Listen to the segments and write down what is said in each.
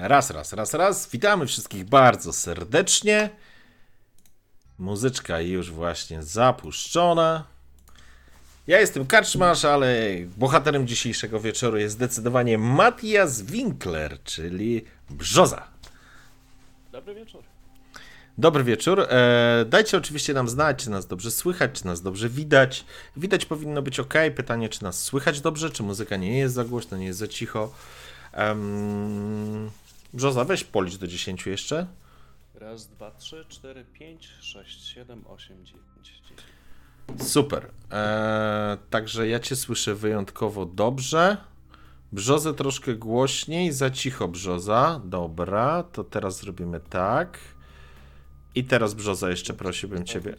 Raz, raz, raz, raz. Witamy wszystkich bardzo serdecznie. Muzyczka już właśnie zapuszczona. Ja jestem Karczmarz, ale bohaterem dzisiejszego wieczoru jest zdecydowanie Matthias Winkler, czyli Brzoza. Dobry wieczór. Dobry wieczór. E, dajcie oczywiście nam znać, czy nas dobrze słychać, czy nas dobrze widać. Widać powinno być ok. Pytanie, czy nas słychać dobrze, czy muzyka nie jest za głośno, nie jest za cicho. Um, Brzoza, weź policz do 10 jeszcze. Raz, dwa, trzy, cztery, pięć, sześć, siedem, osiem, dziewięć, dziesięć. Super. E, także ja cię słyszę wyjątkowo dobrze. Brzozę troszkę głośniej, za cicho brzoza. Dobra, to teraz zrobimy tak. I teraz brzoza jeszcze prosiłbym ciebie.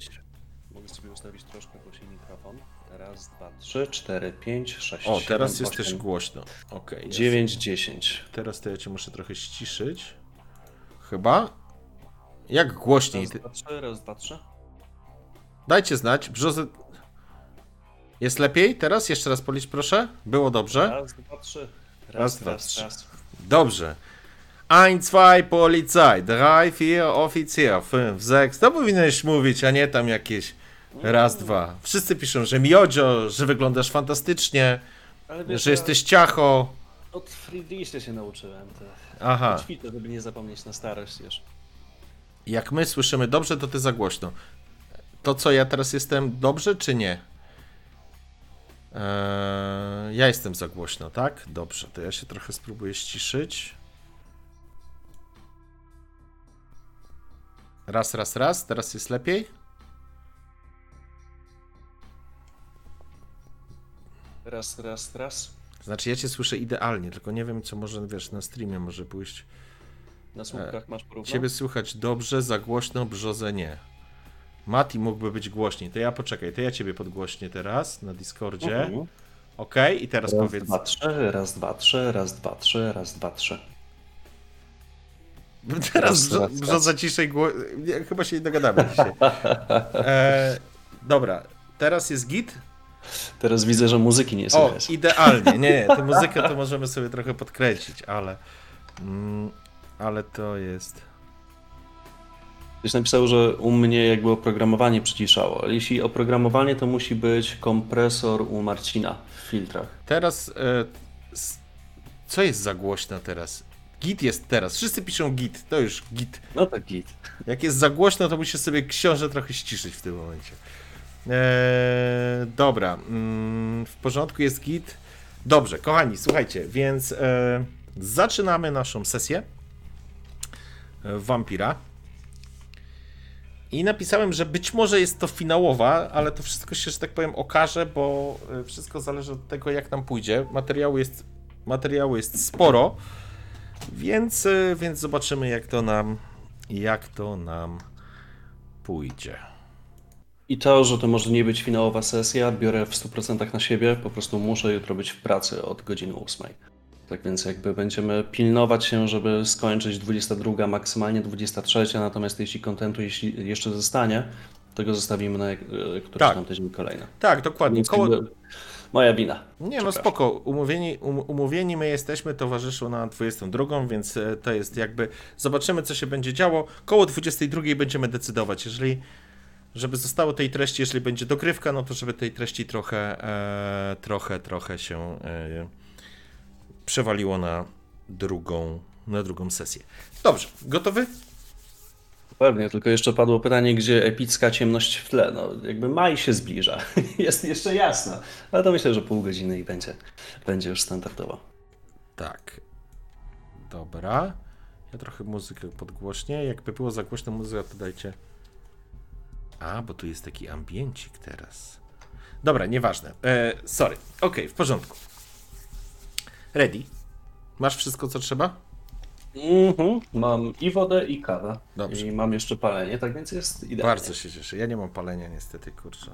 Mogę sobie ustawić troszkę 3, 4, 5, 6. O, teraz 7, jest 8, głośno. Okay, 9, jest. 10. Teraz to ja cię muszę trochę ściszyć. Chyba? Jak głośniej? Raz, dwa, trzy, raz, dwa, trzy. Dajcie znać. Brzozy... Jest lepiej teraz? Jeszcze raz policz, proszę. Było dobrze? Raz, dwa, trzy. Raz, raz dwa, raz, trzy. Raz. Dobrze. 1, 2, Polizei, 3, 4, Offizier, 5, 6. To powinieneś mówić, a nie tam jakieś raz, dwa. Wszyscy piszą, że miodzio, że wyglądasz fantastycznie, wiesz, że jesteś ciacho. od Friedrichsa się nauczyłem. To Aha. ćwiczę, żeby nie zapomnieć na starość już. Jak my słyszymy dobrze, to ty za głośno. To co, ja teraz jestem dobrze, czy nie? Eee, ja jestem za głośno, tak? Dobrze, to ja się trochę spróbuję ściszyć. Raz, raz, raz. Teraz jest lepiej? Raz, raz, raz. Znaczy, ja cię słyszę idealnie, tylko nie wiem, co może, wiesz, na streamie może pójść. Na słupkach masz porówno? Ciebie słychać dobrze, za głośno, brzozę nie. Mati mógłby być głośniej. To ja poczekaj, to ja ciebie podgłośnię teraz na Discordzie. Mhm. Ok, i teraz Raz, powiedz. dwa, trzy, raz, dwa, trzy, raz, dwa, trzy, raz, dwa, trzy. Teraz Raz, brzo, raz, brzoza ciszej gło... Chyba się nie dogadamy dzisiaj. E, dobra, teraz jest git. Teraz widzę, że muzyki nie O, słychać. idealnie. Nie, nie, tę muzykę to możemy sobie trochę podkręcić, ale... Mm, ale to jest... Ktoś napisał, że u mnie jakby oprogramowanie przyciszało. Ale jeśli oprogramowanie, to musi być kompresor u Marcina w filtrach. Teraz... E, co jest za głośno teraz? Git jest teraz. Wszyscy piszą git. To już git. No tak git. Jak jest za głośno, to musisz sobie książę trochę ściszyć w tym momencie. Eee, dobra, mm, w porządku jest git. Dobrze, kochani, słuchajcie, więc e, zaczynamy naszą sesję e, Vampira. I napisałem, że być może jest to finałowa, ale to wszystko się, że tak powiem, okaże, bo e, wszystko zależy od tego, jak nam pójdzie. Materiału jest, materiału jest sporo, więc, e, więc zobaczymy, jak to nam, jak to nam pójdzie. I to, że to może nie być finałowa sesja, biorę w 100% na siebie. Po prostu muszę jutro być w pracy od godziny 8. Tak więc jakby będziemy pilnować się, żeby skończyć 22, maksymalnie 23, natomiast jeśli kontentu jeśli jeszcze zostanie, to go zostawimy na e, któryś Tak. tam tydzień kolejny. Tak, dokładnie. Więc Koło, moja wina. Nie, no spoko. Umówieni, um, umówieni my jesteśmy, towarzyszu na 22, więc e, to jest jakby. Zobaczymy, co się będzie działo. Koło 22 będziemy decydować. Jeżeli, żeby zostało tej treści, jeżeli będzie dogrywka, no to żeby tej treści trochę, e, trochę, trochę się e, przewaliło na drugą, na drugą sesję. Dobrze, gotowy? Pewnie, tylko jeszcze padło pytanie, gdzie epicka ciemność w tle. No, jakby maj się zbliża. Jest jeszcze jasno. Ale to myślę, że pół godziny i będzie, będzie już standardowo. Tak. Dobra. Ja trochę muzykę podgłośnię. Jakby było za głośno muzyka, to dajcie. A, bo tu jest taki ambiencik teraz. Dobra, nieważne. E, sorry. Okej, w porządku. Ready? Masz wszystko, co trzeba? Mhm. Mam i wodę, i kawę. Dobrze. I mam jeszcze palenie, tak więc jest idealnie. Bardzo się cieszę. Ja nie mam palenia niestety, kurczę.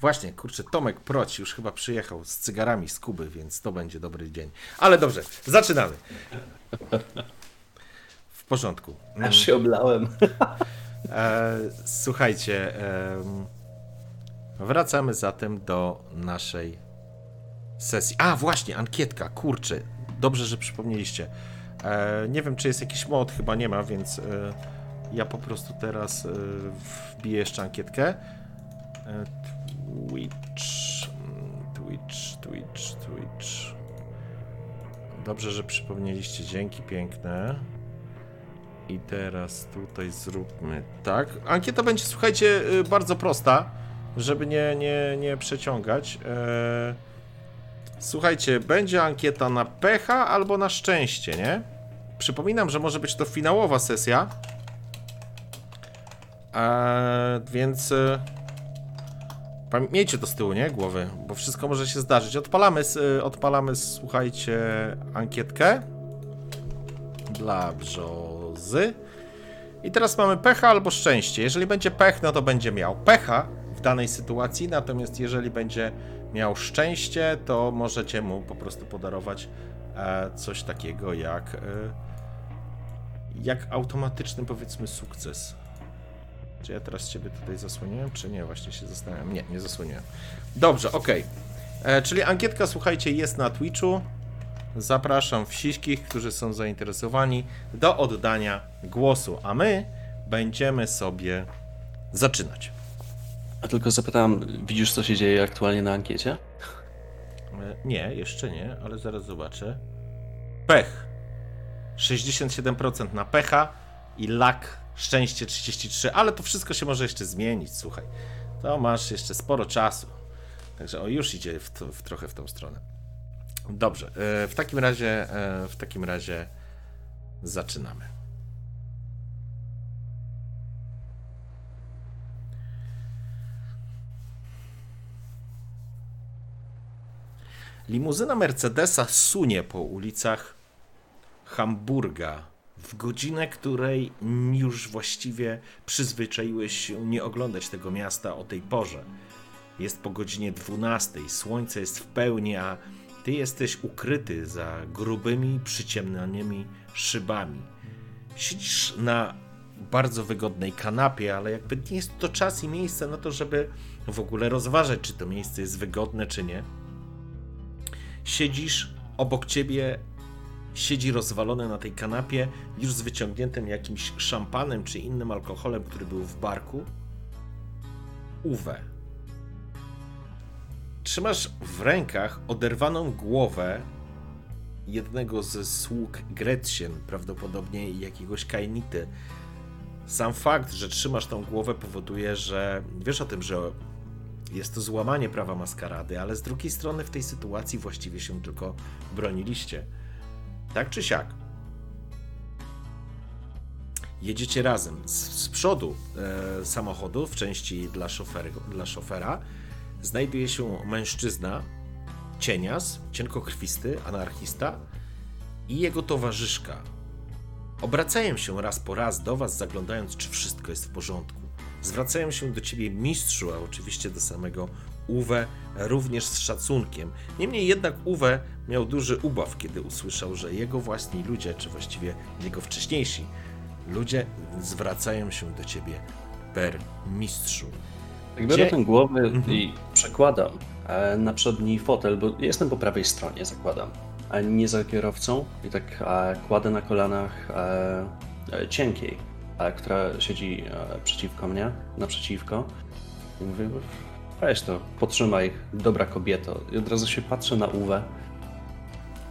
Właśnie, kurczę, Tomek Proci już chyba przyjechał z cygarami z Kuby, więc to będzie dobry dzień. Ale dobrze, zaczynamy. W porządku. Aż się oblałem. E, słuchajcie, em, wracamy zatem do naszej sesji. A, właśnie, ankietka, kurczę, dobrze, że przypomnieliście. E, nie wiem, czy jest jakiś mod, chyba nie ma, więc e, ja po prostu teraz e, wbiję jeszcze ankietkę. E, Twitch, Twitch, Twitch, Twitch. Dobrze, że przypomnieliście, dzięki piękne. I teraz tutaj zróbmy tak. Ankieta będzie, słuchajcie, y, bardzo prosta, żeby nie, nie, nie przeciągać. Eee, Słuchajcie, będzie ankieta na pecha albo na szczęście, nie? Przypominam, że może być to finałowa sesja. Eee, więc e, miejcie to z tyłu, nie? Głowy, bo wszystko może się zdarzyć. Odpalamy, e, odpalamy słuchajcie, ankietkę dla brzozy. I teraz mamy pecha albo szczęście. Jeżeli będzie pech, no to będzie miał pecha w danej sytuacji, natomiast jeżeli będzie miał szczęście, to możecie mu po prostu podarować e, coś takiego jak, e, jak automatyczny, powiedzmy, sukces. Czy ja teraz ciebie tutaj zasłoniłem, czy nie? Właśnie się zastanawiam. Nie, nie zasłoniłem. Dobrze, okej. E, Czyli ankietka, słuchajcie, jest na Twitchu. Zapraszam wszystkich, którzy są zainteresowani do oddania głosu, a my będziemy sobie zaczynać. A tylko zapytałem, widzisz co się dzieje aktualnie na ankiecie? E, Nie, jeszcze nie, ale zaraz zobaczę. Pech. 67% na pecha i lak szczęście 33, ale to wszystko się może jeszcze zmienić, słuchaj. To masz jeszcze sporo czasu. Także o, już idzie w, w trochę w tą stronę. Dobrze, e, w takim razie e, w takim razie zaczynamy. Limuzyna Mercedesa sunie po ulicach Hamburga w godzinę, której już właściwie przyzwyczaiłeś się nie oglądać tego miasta o tej porze. Jest po godzinie 12, słońce jest w pełni, a ty jesteś ukryty za grubymi, przyciemnionymi szybami. Siedzisz na bardzo wygodnej kanapie, ale jakby nie jest to czas i miejsce na to, żeby w ogóle rozważać, czy to miejsce jest wygodne, czy nie siedzisz obok ciebie, siedzi rozwalony na tej kanapie, już z wyciągniętym jakimś szampanem czy innym alkoholem, który był w barku. Uwe. Trzymasz w rękach oderwaną głowę jednego ze sług Gretchen, prawdopodobnie jakiegoś Kainity. Sam fakt, że trzymasz tą głowę powoduje, że wiesz o tym, że jest to złamanie prawa maskarady, ale z drugiej strony w tej sytuacji właściwie się tylko broniliście. Tak czy siak. Jedziecie razem. Z, z przodu e, samochodu, w części dla, szofery, dla szofera, znajduje się mężczyzna, cienias, cienkokrwisty, anarchista i jego towarzyszka. Obracają się raz po raz do was, zaglądając, czy wszystko jest w porządku. Zwracają się do ciebie mistrzu, a oczywiście do samego Uwe również z szacunkiem. Niemniej jednak Uwe miał duży ubaw, kiedy usłyszał, że jego własni ludzie, czy właściwie jego wcześniejsi ludzie zwracają się do ciebie per mistrzu. Tak biorę tę głowę Mhm. i przekładam e, na przedni fotel, bo jestem po prawej stronie, zakładam, a nie za kierowcą i tak e, kładę na kolanach e, cienkiej, która siedzi przeciwko mnie, naprzeciwko i mówię, weź to, potrzymaj, dobra kobieto. I od razu się patrzę na Uwę.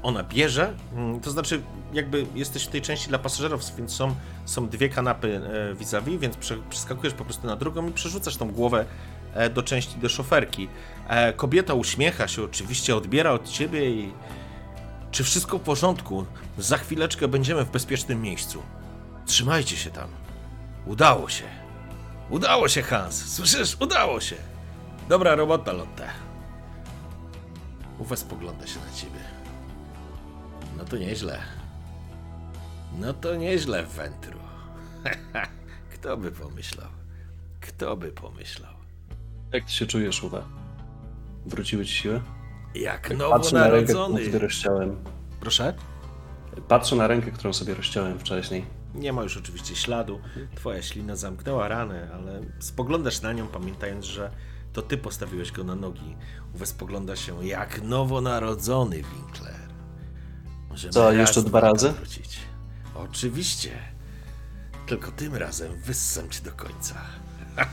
Ona bierze, mm, to znaczy jakby jesteś w tej części dla pasażerów, więc są, są dwie kanapy e, vis-a-vis, więc prze, przeskakujesz po prostu na drugą i przerzucasz tą głowę e, do części do szoferki. E, Kobieta uśmiecha się oczywiście, odbiera od ciebie i czy wszystko w porządku? Za chwileczkę będziemy w bezpiecznym miejscu. Trzymajcie się tam. Udało się. Udało się, Hans. Słyszysz? Udało się. Dobra robota, Lotte. Uwe spogląda się na ciebie. No to nieźle. No to nieźle, Wentru. Kto by pomyślał? Kto by pomyślał? Jak ty się czujesz, Uwe? Wróciły ci siły? Jak Patrzę na rękę, którą nowonarodzony. sobie rozciąłem. Proszę? Patrzę na rękę, którą sobie rozciąłem wcześniej. Nie ma już oczywiście śladu. Twoja ślina zamknęła ranę, ale spoglądasz na nią, pamiętając, że to ty postawiłeś go na nogi. Uwe spogląda się jak nowonarodzony Winkler. Możemy Co, jeszcze dwa razy? Wrócić. Oczywiście. Tylko tym razem wyssam cię do końca.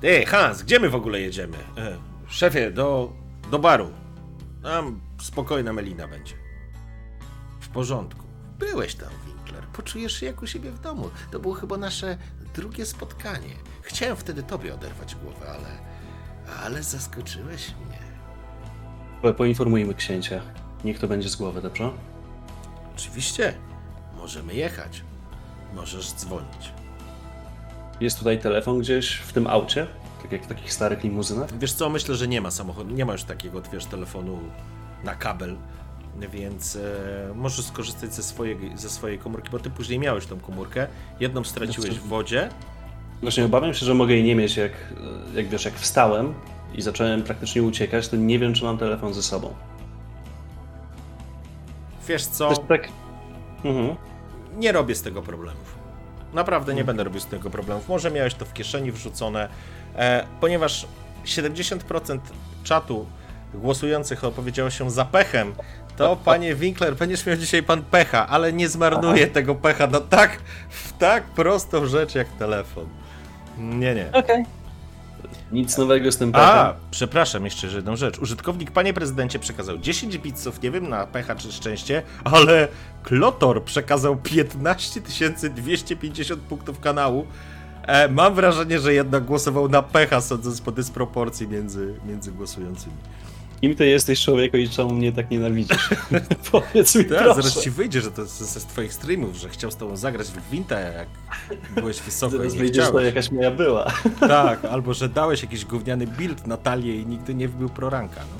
Ty, Hans, gdzie my w ogóle jedziemy? E, szefie, do, do baru. Tam spokojna melina będzie. W porządku. Byłeś tam, Winkler. Poczujesz się jak u siebie w domu. To było chyba nasze drugie spotkanie. Chciałem wtedy tobie oderwać głowę, ale... Ale zaskoczyłeś mnie. Ale Poinformujmy księcia. Niech to będzie z głowy, dobrze? Oczywiście. Możemy jechać. Możesz dzwonić. Jest tutaj telefon gdzieś w tym aucie? Tak jak w takich starych limuzynach? Wiesz co, myślę, że nie ma samochodu, nie ma już takiego, wiesz, telefonu na kabel, więc e, możesz skorzystać ze swojej, ze swojej komórki, bo ty później miałeś tą komórkę, jedną straciłeś w wodzie, Właśnie obawiam się, że mogę jej nie mieć, jak, jak wiesz, jak wstałem i zacząłem praktycznie uciekać, to nie wiem, czy mam telefon ze sobą. wiesz co, tak... Mhm. nie robię z tego problemów. Naprawdę nie będę robił z tego problemów. Może miałeś to w kieszeni wrzucone, e, ponieważ 70% czatu głosujących opowiedziało się za pechem, to panie Winkler, będziesz miał dzisiaj pan pecha, ale nie zmarnuję tego pecha na tak, w tak prostą rzecz jak telefon. Nie, nie. Okej. Nic nowego z tym A, pechem. przepraszam, jeszcze jedną rzecz. Użytkownik, panie prezydencie, przekazał 10 bitsów, nie wiem na pecha czy szczęście, ale Klotor przekazał 15 250 punktów kanału. E, mam wrażenie, że jednak głosował na pecha, sądząc po dysproporcji między, między głosującymi. Kim ty jesteś człowieku i czemu mnie tak nienawidzisz? Powiedz mi Teraz proszę. zaraz ci wyjdzie, że to ze z twoich streamów, że chciał z tobą zagrać w Gwintę, jak byłeś wysoko Zaraz i nie wyjdziesz, to jakaś moja była. Tak, albo że dałeś jakiś gówniany build na talię i nigdy nie wbił proranka. No.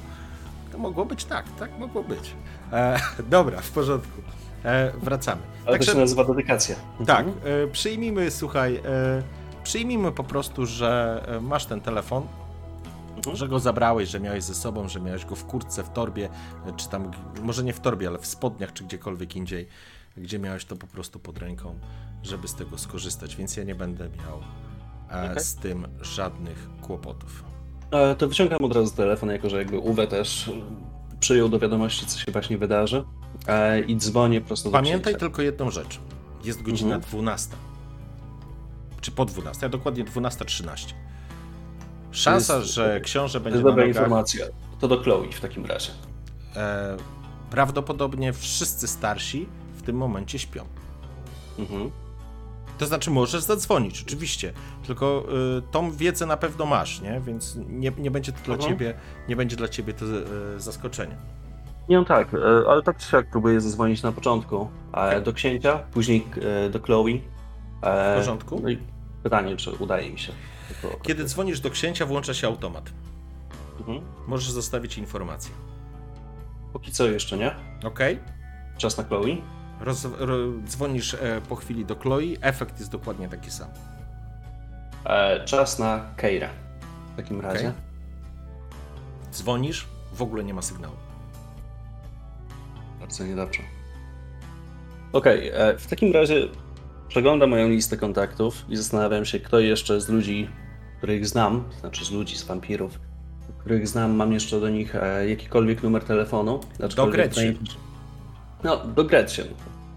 To mogło być tak, tak mogło być. E, dobra, w porządku. E, wracamy. Ale to się nazywa dedykacja. tak, Mhm. e, przyjmijmy, słuchaj, e, przyjmijmy po prostu, że e, masz ten telefon, Mhm. że go zabrałeś, że miałeś ze sobą, że miałeś go w kurtce, w torbie, e, czy tam, może nie w torbie, ale w spodniach, czy gdziekolwiek indziej, gdzie miałeś to po prostu pod ręką, żeby z tego skorzystać, więc ja nie będę miał e, Okej. z tym żadnych kłopotów. E, To wyciągam od razu telefon, jako że jakby Uwe też przyjął do wiadomości, co się właśnie wydarzy. I dzwonię prosto do Pamiętaj tylko jedną rzecz. Jest godzina Mhm. 12. Czy po 12, a dokładnie 12.13. Szansa, jest- że książę To będzie jest na dobra nogach, informacja. To do Chloe w takim razie. e, prawdopodobnie wszyscy starsi w tym momencie śpią. Mhm. To znaczy możesz zadzwonić, oczywiście, tylko y, tą wiedzę na pewno masz, nie? Więc nie, nie będzie to dla Mhm. ciebie, nie będzie dla ciebie to y, zaskoczenie. Nie no tak, e, ale tak czy siak próbuję zadzwonić na początku e, do księcia, później e, do Chloe. E, W porządku. No i pytanie, czy udaje mi się. Kiedy dzwonisz do księcia, włącza się automat. Mhm. Możesz zostawić informację. Póki co jeszcze nie. Ok? Czas na Chloe. Roz, ro, dzwonisz e, po chwili do Chloe, efekt jest dokładnie taki sam. E, czas na Keira. W takim razie. Dzwonisz, w ogóle nie ma sygnału. Bardzo niedobrze. Okej, e, w takim razie przeglądam moją listę kontaktów i zastanawiam się, kto jeszcze z ludzi, których znam, znaczy z ludzi, z wampirów, których znam, mam jeszcze do nich e, jakikolwiek numer telefonu. aczkolwiek Gretchen. No, do Gretchen.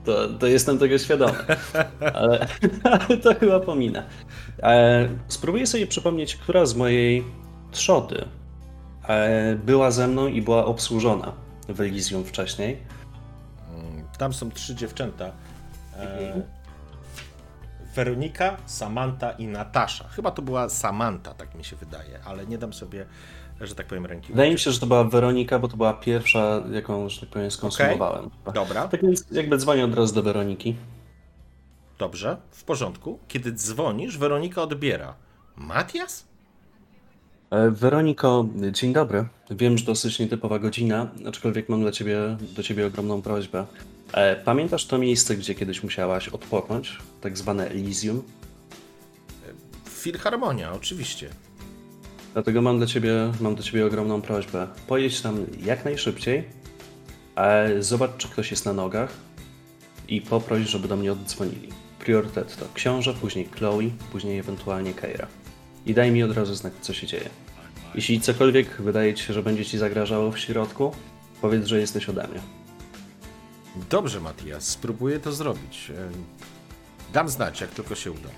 To, to jestem tego świadomy. Ale, ale to chyba pominę. E, spróbuję sobie przypomnieć, która z mojej trzody e, była ze mną i była obsłużona w Elysium wcześniej. Mm, Tam są trzy dziewczęta. E, Mhm. Weronika, Samantha i Natasza. Chyba to była Samantha, tak mi się wydaje, ale nie dam sobie, że tak powiem, ręki. Wydaje mi się, że to była Weronika, bo to była pierwsza, jaką, że tak powiem, skonsumowałem. Dobra, Tak więc jakby dzwonię od razu do Weroniki. dobrze, w porządku. Kiedy dzwonisz, Weronika odbiera. Matias? E, Weroniko, dzień dobry. Wiem, że dosyć nietypowa godzina, aczkolwiek mam dla ciebie, do ciebie ogromną prośbę. E, Pamiętasz to miejsce, gdzie kiedyś musiałaś odpocząć? Tak zwane Elysium? Filharmonia, oczywiście. Dlatego mam dla ciebie, mam do ciebie ogromną prośbę. Pojedź tam jak najszybciej, zobacz, czy ktoś jest na nogach i poproś, żeby do mnie oddzwonili. Priorytet to książę, później Chloe, później ewentualnie Keira. I daj mi od razu znać, co się dzieje. Jeśli cokolwiek wydaje ci się, że będzie ci zagrażało w środku, Powiedz, że jesteś ode mnie. Dobrze, Matias, spróbuję to zrobić. E, Dam znać, jak tylko się uda.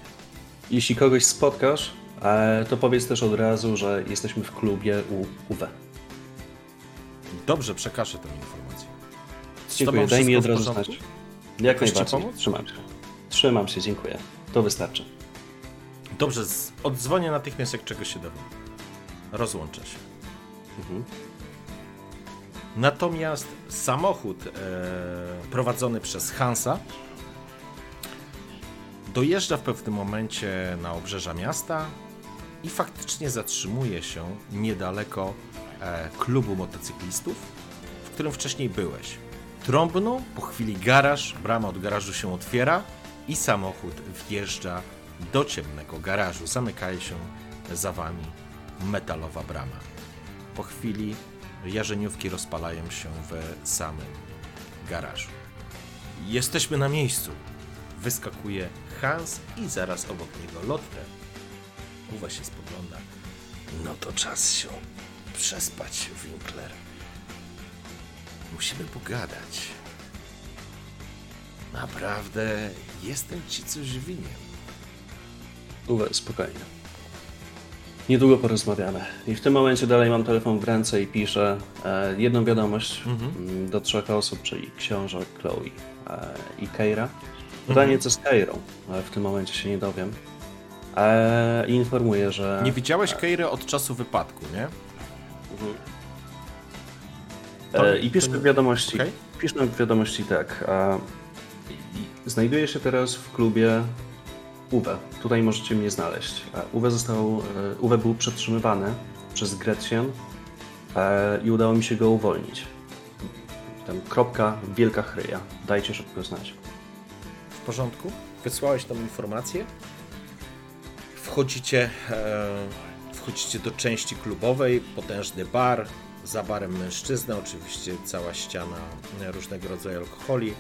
Jeśli kogoś spotkasz, e, to powiedz też od razu, że jesteśmy w klubie u UW. Dobrze, przekażę tę informację. Dziękuję, daj mi od razu znać. Jak ci najbardziej. pomóc? Trzymam się. Trzymam się, dziękuję. To wystarczy. Dobrze, oddzwonię natychmiast, jak czegoś się dowiem. Rozłączę się. Mhm. Natomiast samochód e, prowadzony przez Hansa dojeżdża w pewnym momencie na obrzeża miasta i faktycznie zatrzymuje się niedaleko e, klubu motocyklistów, w którym wcześniej byłeś. Trąbną, po chwili garaż, brama od garażu się otwiera i samochód wjeżdża do ciemnego garażu. Zamykaje się za wami metalowa brama. Po chwili jarzeniówki rozpalają się w samym garażu. Jesteśmy na miejscu. Wyskakuje Hans i zaraz obok niego Lotte. Uwa się spogląda. No to czas się przespać, Winkler. Musimy pogadać. Naprawdę jestem ci coś winien. Uwe, spokojnie. Niedługo porozmawiamy. I w tym momencie dalej mam telefon w ręce i piszę e, jedną wiadomość mm, do trzech osób, czyli książę, Chloe e, i Keira. Pytanie, co z Keirą? Ale w tym momencie się nie dowiem. E, I informuję, że... Nie widziałeś Keiry od czasu wypadku, nie? E, I piszę w wiadomości, Okej. piszę w wiadomości tak. E, znajduję się teraz w klubie Uwe. Tutaj możecie mnie znaleźć. E, Uwe został, e, Uwe był przetrzymywany przez Gretchen i udało mi się go uwolnić. Tam kropka, wielka chryja. Dajcie szybko znać. W porządku? Wysłałeś tą informację? Wchodzicie, e, wchodzicie do części klubowej, potężny bar, za barem mężczyzna, oczywiście cała ściana różnego rodzaju alkoholi.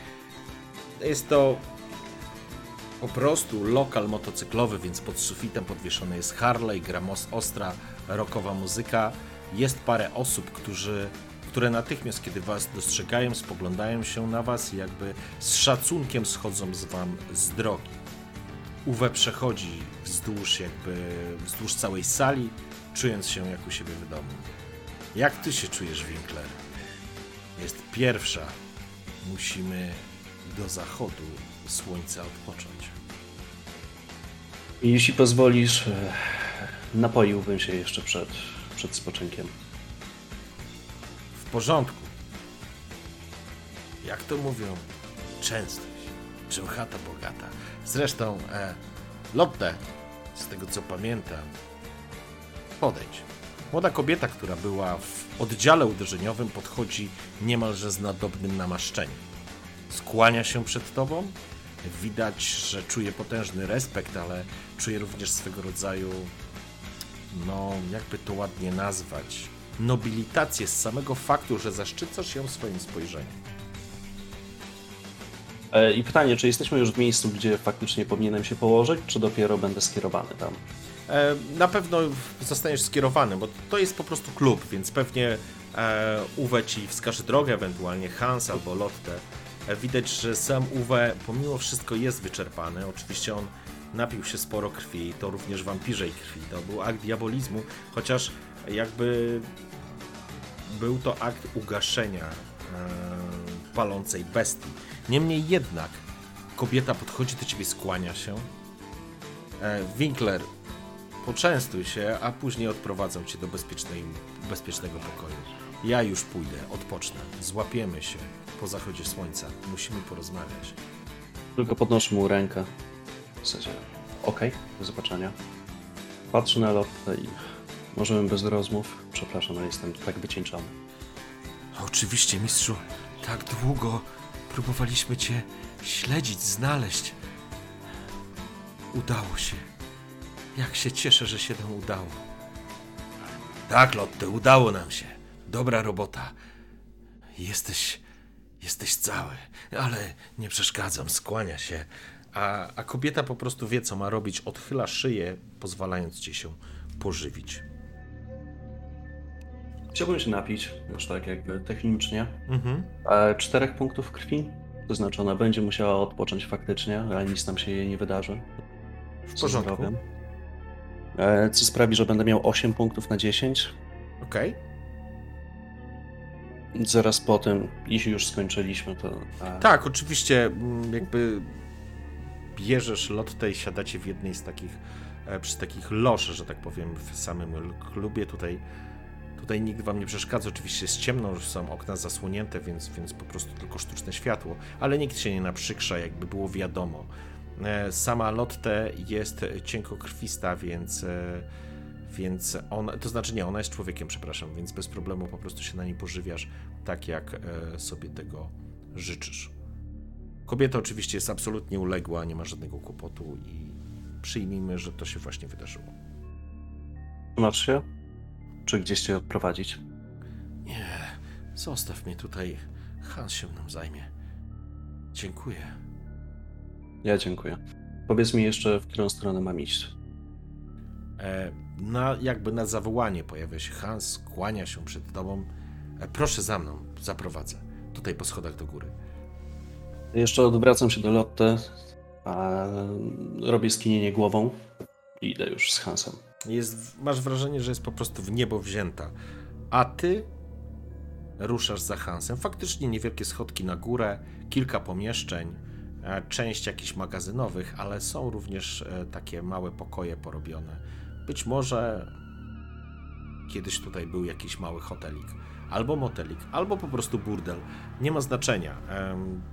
Jest to po prostu lokal motocyklowy, więc pod sufitem podwieszony jest Harley, gra ostra, rockowa muzyka. Jest parę osób, którzy, które natychmiast, kiedy was dostrzegają, spoglądają się na was i jakby z szacunkiem schodzą z wam z drogi. Uwe przechodzi wzdłuż jakby, wzdłuż całej sali, czując się jak u siebie w domu. Jak ty się czujesz, Winkler? Jest pierwsza. Musimy do zachodu słońca odpocząć. Jeśli pozwolisz, e, napoiłbym się jeszcze przed, przed spoczynkiem. W porządku. Jak to mówią, częstość. Czym chata bogata. Zresztą, e, Lotte, z tego co pamiętam, podejdź. Młoda kobieta, która była w oddziale uderzeniowym, podchodzi niemalże z nadobnym namaszczeniem. Skłania się przed tobą. Widać, że czuje potężny respekt, ale czuje również swego rodzaju no, jakby to ładnie nazwać, nobilitację z samego faktu, że zaszczycasz ją swoim spojrzeniem. E, I pytanie, czy jesteśmy już w miejscu, gdzie faktycznie powinienem się położyć, czy dopiero będę skierowany tam? E, na pewno zostaniesz skierowany, bo to jest po prostu klub, więc pewnie e, Uwe ci wskaże drogę, ewentualnie Hans albo Lotte. Widać, że sam Uwe pomimo wszystko jest wyczerpany. Oczywiście on napił się sporo krwi, to również wampirzej krwi. To był akt diabolizmu, chociaż jakby był to akt ugaszenia e, palącej bestii. Niemniej jednak kobieta podchodzi do ciebie, skłania się. E, Winkler, poczęstuj się, a później odprowadzą cię do bezpiecznego pokoju. Ja już pójdę, odpocznę. Złapiemy się po zachodzie słońca. Musimy porozmawiać. Tylko podnoszę mu rękę. W sensie, okej, do zobaczenia. Patrzę na lotę i możemy bez rozmów. Przepraszam, ale jestem tak wycieńczony. Oczywiście, mistrzu, tak długo próbowaliśmy cię śledzić, znaleźć. Udało się. Jak się cieszę, że się nam udało. Tak, Lotte, udało nam się. Dobra robota. Jesteś. Jesteś cały, ale nie przeszkadzam, skłania się. A, a kobieta po prostu wie, co ma robić, odchyla szyję, pozwalając ci się pożywić. Chciałbym się napić, już tak jakby technicznie. Mhm. E, czterech punktów krwi. To znaczy ona będzie musiała odpocząć faktycznie, ale nic nam się jej nie wydarzy. W porządku. zdrowiem. E, co sprawi, że będę miał 8 punktów na 10. Okej. Zaraz po tym, jeśli już skończyliśmy, to. Tak, oczywiście mm, jakby bierzesz lottę i siadacie w jednej z takich, e, przy takich loż, że tak powiem, w samym klubie. Tutaj, tutaj nikt wam nie przeszkadza. Oczywiście jest ciemno, są okna zasłonięte, więc, więc po prostu tylko sztuczne światło, ale nikt się nie naprzykrza, jakby było wiadomo. E, Sama Lotte jest cienkokrwista, więc, e, więc ona, to znaczy nie, ona jest człowiekiem, przepraszam, więc bez problemu po prostu się na niej pożywiasz tak, jak e, sobie tego życzysz. Kobieta oczywiście jest absolutnie uległa, nie ma żadnego kłopotu i przyjmijmy, że to się właśnie wydarzyło. Masz się? Czy gdzieś cię odprowadzić? Nie, zostaw mnie tutaj. Hans się mną zajmie. Dziękuję. Ja dziękuję. Powiedz mi jeszcze, w którą stronę mam iść. E, na, jakby na zawołanie pojawia się Hans, kłania się przed tobą. E, proszę za mną, zaprowadzę. Tutaj po schodach do góry. Jeszcze odwracam się do Lotte, a robię skinienie głową i idę już z Hansem. Jest, masz wrażenie, że jest po prostu w niebo wzięta. A ty ruszasz za Hansem. Faktycznie niewielkie schodki na górę, kilka pomieszczeń, e, część jakichś magazynowych, ale są również e, takie małe pokoje porobione. Być może kiedyś tutaj był jakiś mały hotelik, albo motelik, albo po prostu burdel. Nie ma znaczenia.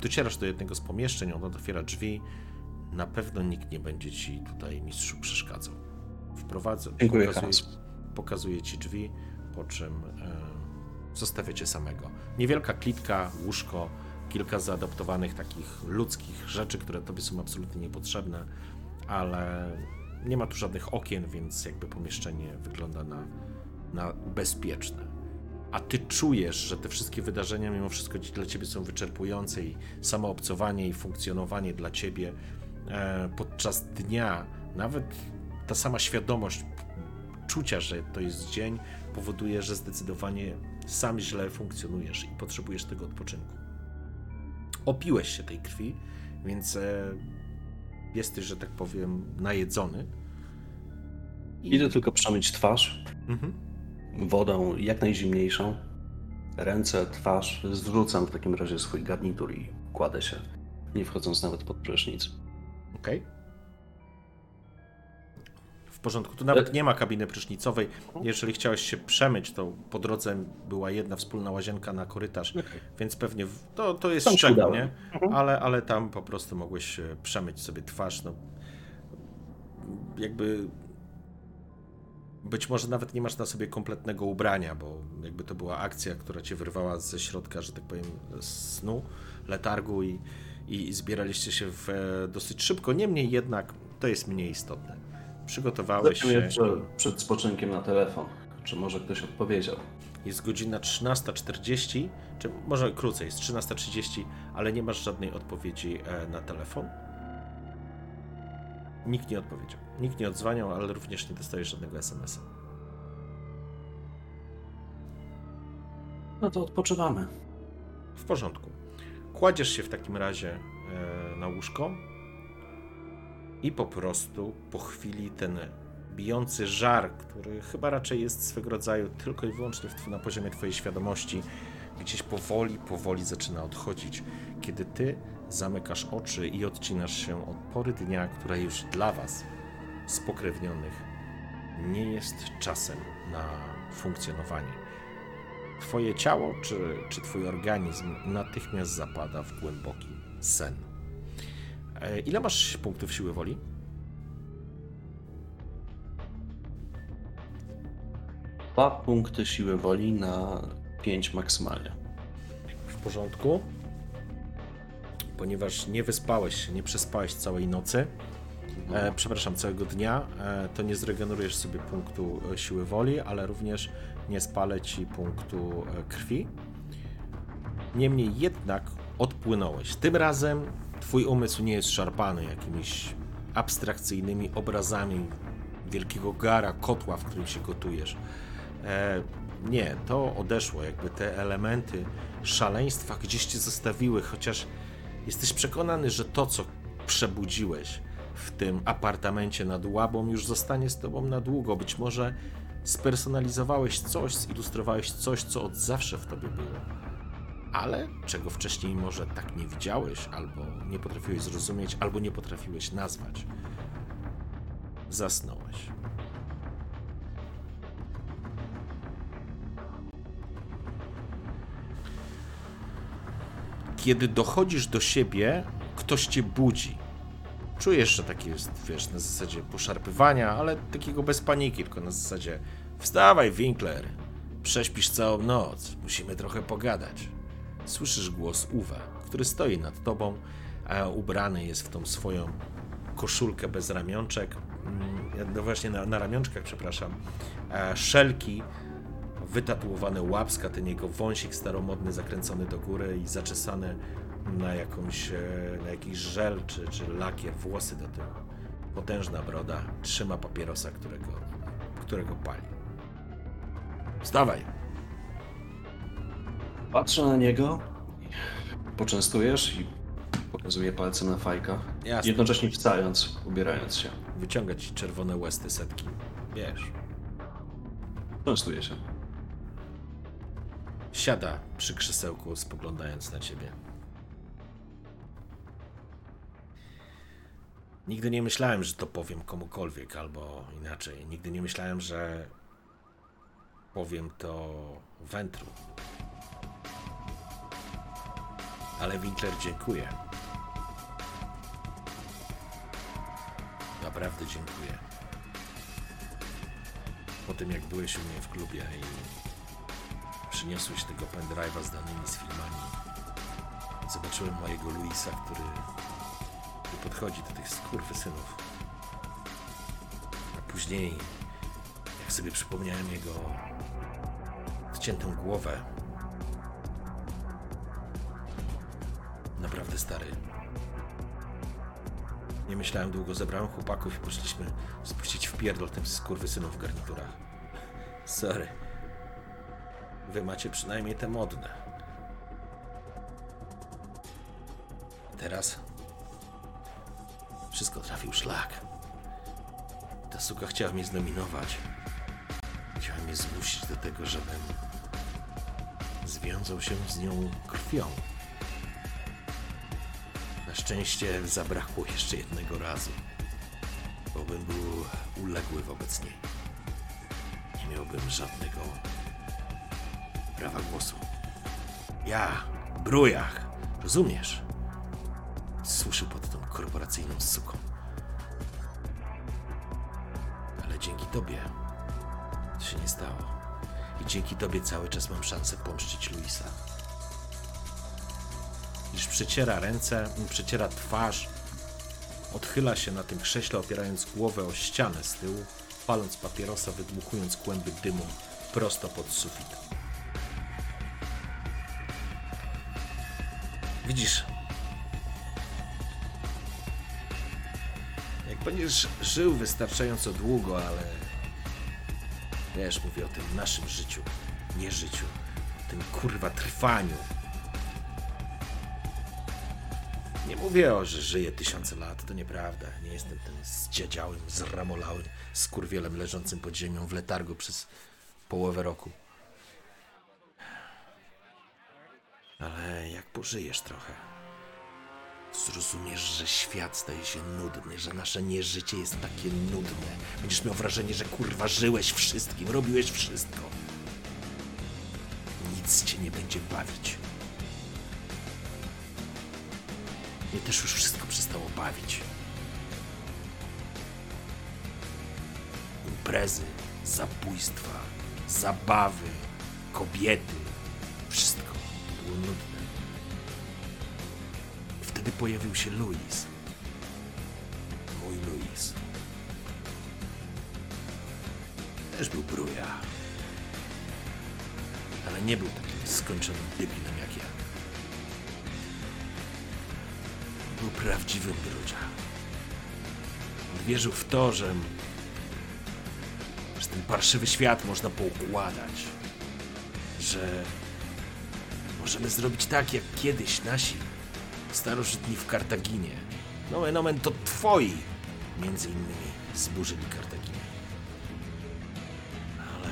Docierasz do jednego z pomieszczeń, ono otwiera drzwi. Na pewno nikt nie będzie ci tutaj, mistrzu, przeszkadzał. Wprowadzę, Dziękuję, pokazuje, pokazuje ci drzwi, po czym e, zostawia cię samego. Niewielka klitka, łóżko, kilka zaadaptowanych takich ludzkich rzeczy, które tobie są absolutnie niepotrzebne, ale nie ma tu żadnych okien, więc jakby pomieszczenie wygląda na, na bezpieczne. A ty czujesz, że te wszystkie wydarzenia mimo wszystko dla ciebie są wyczerpujące i samo obcowanie i funkcjonowanie dla ciebie e, podczas dnia, nawet ta sama świadomość czucia, że to jest dzień, powoduje, że zdecydowanie sam źle funkcjonujesz i potrzebujesz tego odpoczynku. Opiłeś się tej krwi, więc e, jesteś, że tak powiem, najedzony. I- Idę tylko przemyć twarz Mhm. wodą jak najzimniejszą. Ręce, twarz. Zrzucam w takim razie swój garnitur i kładę się, nie wchodząc nawet pod prysznic. Okej. W porządku. Tu nawet nie ma kabiny prysznicowej. Jeżeli chciałeś się przemyć, to po drodze była jedna wspólna łazienka na korytarz, więc pewnie w... to, to jest szczegół, udało. nie? Ale, ale tam po prostu mogłeś e, przemyć sobie twarz. No, jakby być może nawet nie masz na sobie kompletnego ubrania, bo jakby to była akcja, która cię wyrwała ze środka, że tak powiem, snu, letargu i, i zbieraliście się w, e, dosyć szybko. Niemniej jednak to jest mniej istotne. Przygotowałeś Zapytam się. jeszcze przed spoczynkiem na telefon, czy może ktoś odpowiedział. Jest godzina 13.40, czy może krócej, jest 13.30, ale nie masz żadnej odpowiedzi e, na telefon. Nikt nie odpowiedział. Nikt nie odzwaniał, ale również nie dostajesz żadnego SMS-a. No to odpoczywamy. W porządku. Kładziesz się w takim razie e, na łóżko i po prostu po chwili ten bijący żar, który chyba raczej jest swego rodzaju tylko i wyłącznie na poziomie twojej świadomości, gdzieś powoli, powoli zaczyna odchodzić, kiedy ty zamykasz oczy i odcinasz się od pory dnia, która już dla was, spokrewnionych, nie jest czasem na funkcjonowanie. Twoje ciało czy, czy twój organizm natychmiast zapada w głęboki sen. E, ile masz punktów siły woli? Dwa punkty siły woli na 5 maksymalnie. W porządku. Ponieważ nie wyspałeś się, nie przespałeś całej nocy, e, przepraszam, całego dnia, e, to nie zregenerujesz sobie punktu e, siły woli, ale również nie spalę ci punktu e, krwi. Niemniej jednak odpłynąłeś. Tym razem twój umysł nie jest szarpany jakimiś abstrakcyjnymi obrazami wielkiego gara, kotła, w którym się gotujesz. E, nie, to odeszło, jakby te elementy szaleństwa gdzieś cię zostawiły, chociaż jesteś przekonany, że to, co przebudziłeś w tym apartamencie nad łabą, już zostanie z tobą na długo. Być może spersonalizowałeś coś, zilustrowałeś coś, co od zawsze w tobie było. Ale czego wcześniej może tak nie widziałeś, albo nie potrafiłeś zrozumieć, albo nie potrafiłeś nazwać. Zasnąłeś. Kiedy dochodzisz do siebie, ktoś cię budzi. Czujesz, że taki jest, wiesz, na zasadzie poszarpywania, ale takiego bez paniki, tylko na zasadzie wstawaj, Winkler, prześpisz całą noc, musimy trochę pogadać. Słyszysz głos Uwe, który stoi nad tobą, a ubrany jest w tą swoją koszulkę bez ramionczek, mm, no właśnie na, na ramionczkach, przepraszam, e, szelki, wytatuowany łapska, ten jego wąsik staromodny zakręcony do góry i zaczesany na jakąś, e, na jakiś żel czy, czy lakier, włosy do tyłu. Potężna broda, trzyma papierosa, którego, którego pali. Wstawaj! Patrzę na niego, poczęstujesz i pokazuję palcem na fajka, Jasne. jednocześnie wstając, ubierając się. Wyciąga ci czerwone łesty setki. Wiesz. Częstuję się. Siada przy krzesełku, spoglądając na ciebie. Nigdy nie myślałem, że to powiem komukolwiek, albo inaczej. Nigdy nie myślałem, że powiem to Wętru. Ale Winkler dziękuję. Naprawdę dziękuję. Po tym, jak byłeś u mnie w klubie i przyniosłeś tego pendrive'a z danymi z filmami, zobaczyłem mojego Luisa, który który podchodzi do tych skurwysynów. A później, jak sobie przypomniałem jego odciętą głowę, naprawdę stary. Nie myślałem długo, zebrałem chłopaków i poszliśmy spuścić w pierdol tym skurwysynom w garniturach. Sorry. Wy macie przynajmniej te modne. Teraz wszystko trafił szlak. Ta suka chciała mnie zdominować. Chciała mnie zmusić do tego, żebym związał się z nią krwią. Szczęście zabrakło jeszcze jednego razu, bo bym był uległy wobec niej. Nie miałbym żadnego prawa głosu. Ja, brujach, rozumiesz? Suszył pod tą korporacyjną suką. Ale dzięki tobie to się nie stało. I dzięki tobie cały czas mam szansę pomszczyć Luisa. Już przeciera ręce, przeciera twarz, odchyla się na tym krześle, opierając głowę o ścianę z tyłu, paląc papierosa, wydmuchując kłęby dymu prosto pod sufit. Widzisz, jak będziesz żył wystarczająco długo, ale wiesz, mówię o tym naszym życiu, nie życiu, o tym kurwa trwaniu. Mówię o, że żyję tysiące lat, to nieprawda. Nie jestem tym zdziadziałym, zramolałym skurwielem leżącym pod ziemią w letargu przez połowę roku. Ale jak pożyjesz trochę, zrozumiesz, że świat staje się nudny, że nasze nieżycie jest takie nudne. Będziesz miał wrażenie, że kurwa żyłeś wszystkim, robiłeś wszystko. Nic cię nie będzie bawić. Mnie też już wszystko przestało bawić. Imprezy, zabójstwa, zabawy, kobiety, wszystko było nudne. Wtedy pojawił się Louis. Mój Louis. Też był bruja. Ale nie był takim skończonym debilem Był prawdziwym brudzia. On wierzył w to, że, że ten parszywy świat można poukładać. że możemy zrobić tak, jak kiedyś nasi starożytni w Kartaginie. Nomen omen to twoi, między innymi, zburzyli Kartaginę. Ale...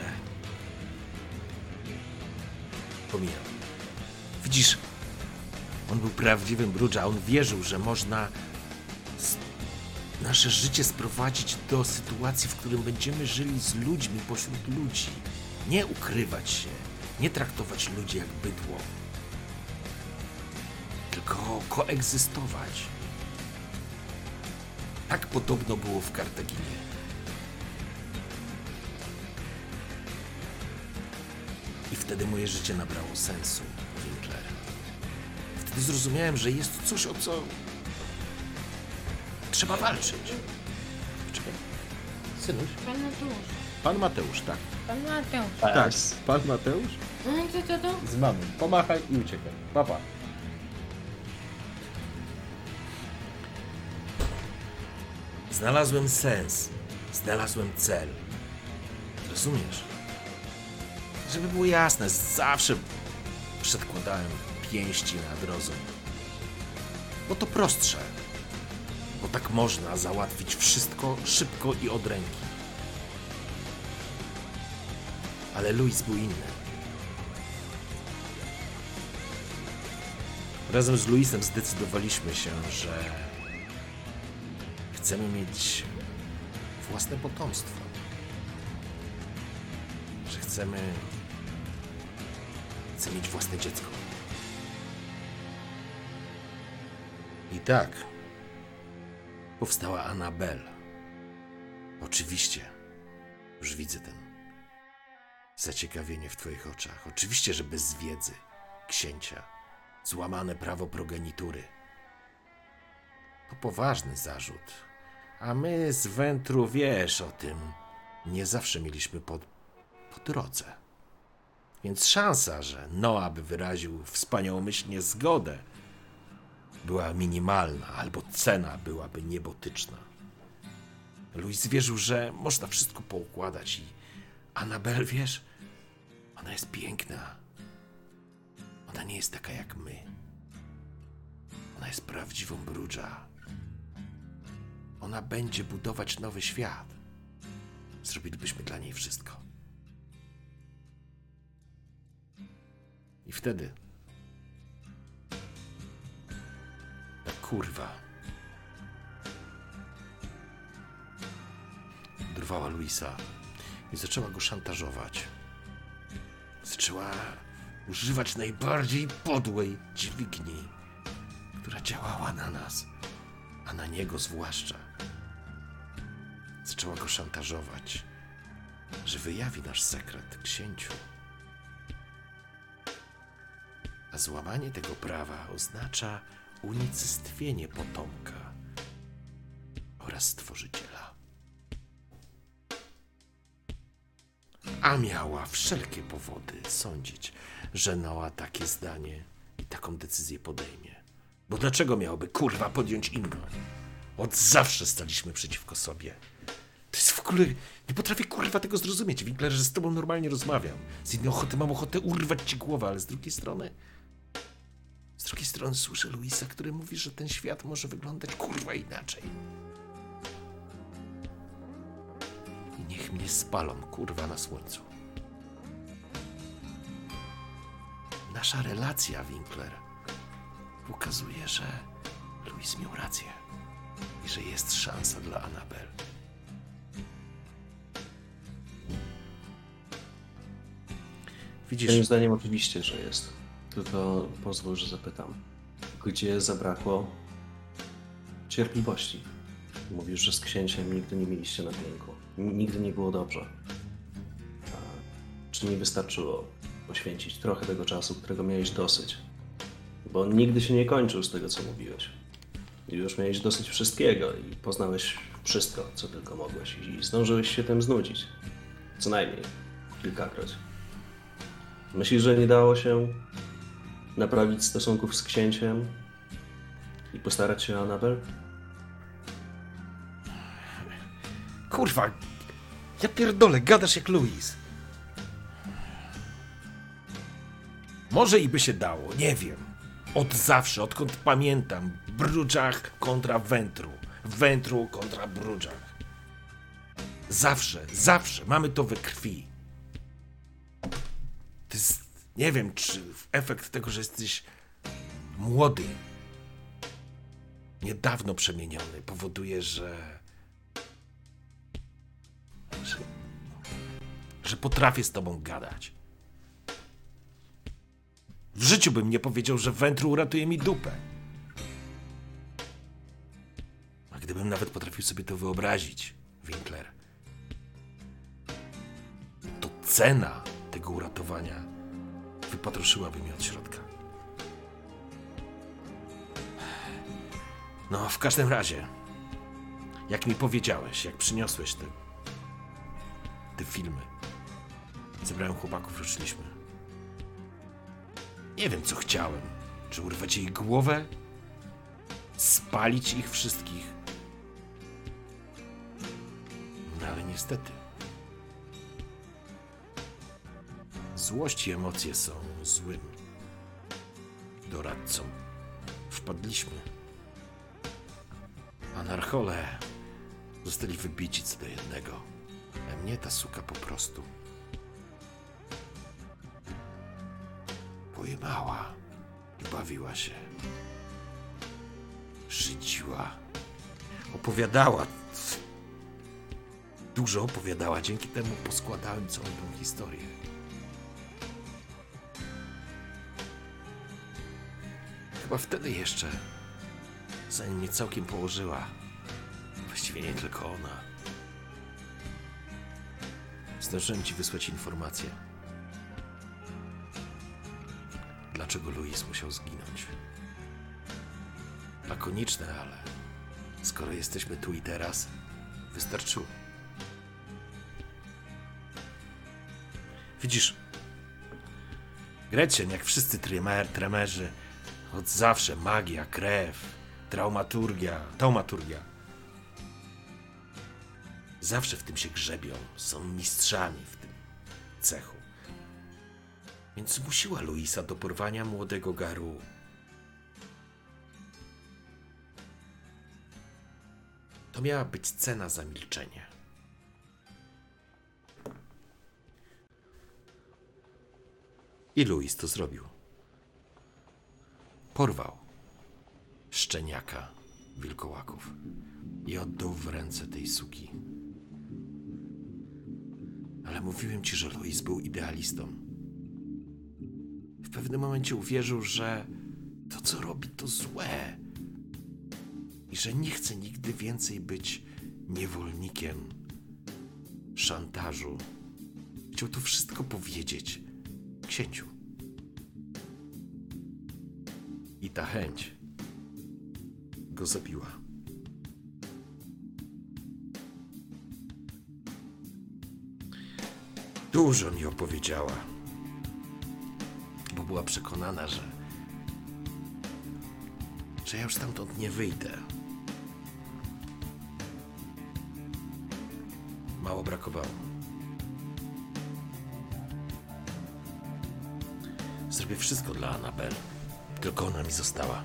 Pomijam. Widzisz, on był prawdziwym Brudża, on wierzył, że można nasze życie sprowadzić do sytuacji, w którym będziemy żyli z ludźmi pośród ludzi. Nie ukrywać się, nie traktować ludzi jak bydło, tylko koegzystować. Tak podobno było w Kartaginie. I wtedy moje życie nabrało sensu. Wtedy zrozumiałem, że jest coś, o co trzeba walczyć. Czekaj. Synuś? Pan Mateusz. Pan Mateusz, tak. Pan Mateusz. Tak, pan Mateusz? No i co to to? Z mamą. Pomachaj i uciekaj. Papa. Znalazłem sens. Znalazłem cel. Rozumiesz? Żeby było jasne, zawsze przedkładałem pięści nad rozum. Bo to prostsze. Bo tak można załatwić wszystko szybko i od ręki. Ale Luis był inny. Razem z Luisem zdecydowaliśmy się, że chcemy mieć własne potomstwo. Że chcemy. Chcę mieć własne dziecko. Tak powstała Anabel. Oczywiście, już widzę ten zaciekawienie w Twoich oczach. Oczywiście, że bez wiedzy księcia złamane prawo progenitury. To poważny zarzut. A my z Wętru wiesz o tym. Nie zawsze mieliśmy po, po drodze. Więc szansa, że Noa by wyraził wspaniałomyślnie zgodę, była minimalna, albo cena byłaby niebotyczna. Louis wierzył, że można wszystko poukładać i Anabel, wiesz, ona jest piękna. Ona nie jest taka jak my. Ona jest prawdziwą Brudża. Ona będzie budować nowy świat. Zrobilibyśmy dla niej wszystko. I wtedy. Kurwa. Dorwała Luisa i zaczęła go szantażować. Zaczęła używać najbardziej podłej dźwigni, która działała na nas, a na niego zwłaszcza. Zaczęła go szantażować, że wyjawi nasz sekret księciu. A złamanie tego prawa oznacza unicestwienie potomka oraz stworzyciela. A miała wszelkie powody sądzić, że Noa takie zdanie i taką decyzję podejmie. Bo dlaczego miałoby kurwa podjąć inną? Od zawsze staliśmy przeciwko sobie. To jest w ogóle. Nie potrafię kurwa tego zrozumieć, Winkler, że z tobą normalnie rozmawiam. Z jednej ochoty mam ochotę urwać ci głowę, ale z drugiej strony. Drugiej strony słyszę Luisa, który mówi, że ten świat może wyglądać kurwa inaczej. I niech mnie spalą kurwa na słońcu. Nasza relacja, Winkler, pokazuje, że Luis miał rację i że jest szansa dla Anabel. Moim Widzisz, zdaniem oczywiście, że jest. Tylko pozwól, że zapytam. Gdzie zabrakło cierpliwości? Mówisz, że z księciem nigdy nie mieliście na rynku. Nigdy nie było dobrze. A czy nie wystarczyło poświęcić trochę tego czasu, którego miałeś dosyć? Bo on nigdy się nie kończył z tego, co mówiłeś. Już miałeś dosyć wszystkiego i poznałeś wszystko, co tylko mogłeś. I zdążyłeś się tym znudzić. Co najmniej kilkakroć. Myślisz, że nie dało się naprawić stosunków z księciem i postarać się o Anabel? kurwa, ja pierdolę, gadasz jak Luis. Może i by się dało, nie wiem. Od zawsze, odkąd pamiętam, Brudżach kontra Wętru. Wętru kontra Brudżach. Zawsze, zawsze mamy to we krwi. To jest, nie wiem, czy efekt tego, że jesteś młody, niedawno przemieniony, powoduje, że. że, że potrafię z tobą gadać. W życiu bym nie powiedział, że wętru uratuje mi dupę. A gdybym nawet potrafił sobie to wyobrazić, Winkler, to cena tego uratowania wypatroszyłaby mnie od środka. No, w każdym razie, jak mi powiedziałeś, jak przyniosłeś te, te filmy, zebrałem chłopaków, ruszyliśmy. Nie wiem, co chciałem. Czy urwać jej głowę? Spalić ich wszystkich? No ale niestety. Złość i emocje są złym doradcą. Wpadliśmy. Anarchole zostali wybici co do jednego. A mnie ta suka po prostu pojmała i bawiła się. Szydziła. Opowiadała. Dużo opowiadała, dzięki temu poskładałem całą tą historię. Chyba wtedy jeszcze, zanim mnie całkiem położyła, właściwie nie tylko ona, zdążyłem ci wysłać informację dlaczego Louis musiał zginąć. Lakoniczne, ale skoro jesteśmy tu i teraz, wystarczyło. Widzisz, Gretchen, jak wszyscy tremer, tremerzy, od zawsze magia, krew, traumaturgia, taumaturgia. Zawsze w tym się grzebią, są mistrzami w tym cechu więc zmusiła Luisa do porwania młodego Garu. To miała być cena za milczenie. I Luis to zrobił. Porwał szczeniaka wilkołaków i oddał w ręce tej suki. Ale mówiłem ci, że Luis był idealistą w pewnym momencie uwierzył, że to, co robi, to złe. I że nie chce nigdy więcej być niewolnikiem szantażu. Chciał to wszystko powiedzieć księciu. I ta chęć go zabiła. Dużo mi opowiedziała bo była przekonana, że. że ja już stamtąd nie wyjdę. Mało brakowało. Zrobię wszystko dla Anabel, tylko ona mi została.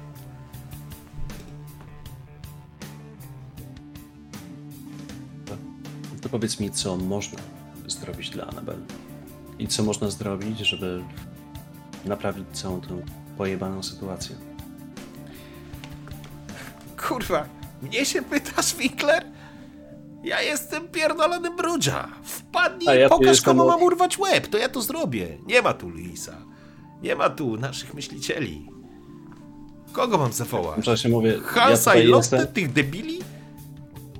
To powiedz mi, co można zrobić dla Anabel i co można zrobić, żeby naprawić całą tę pojebaną sytuację. Kurwa, mnie się pytasz, Winkler? Ja jestem pierdolony brudża. Wpadnij A ja pokaż, komu od- mam urwać łeb, to ja to zrobię. Nie ma tu Luisa. Nie ma tu naszych myślicieli. Kogo mam zawołać? czasie mówię, ja Hansa tutaj i Lotte, jestem, tych debili?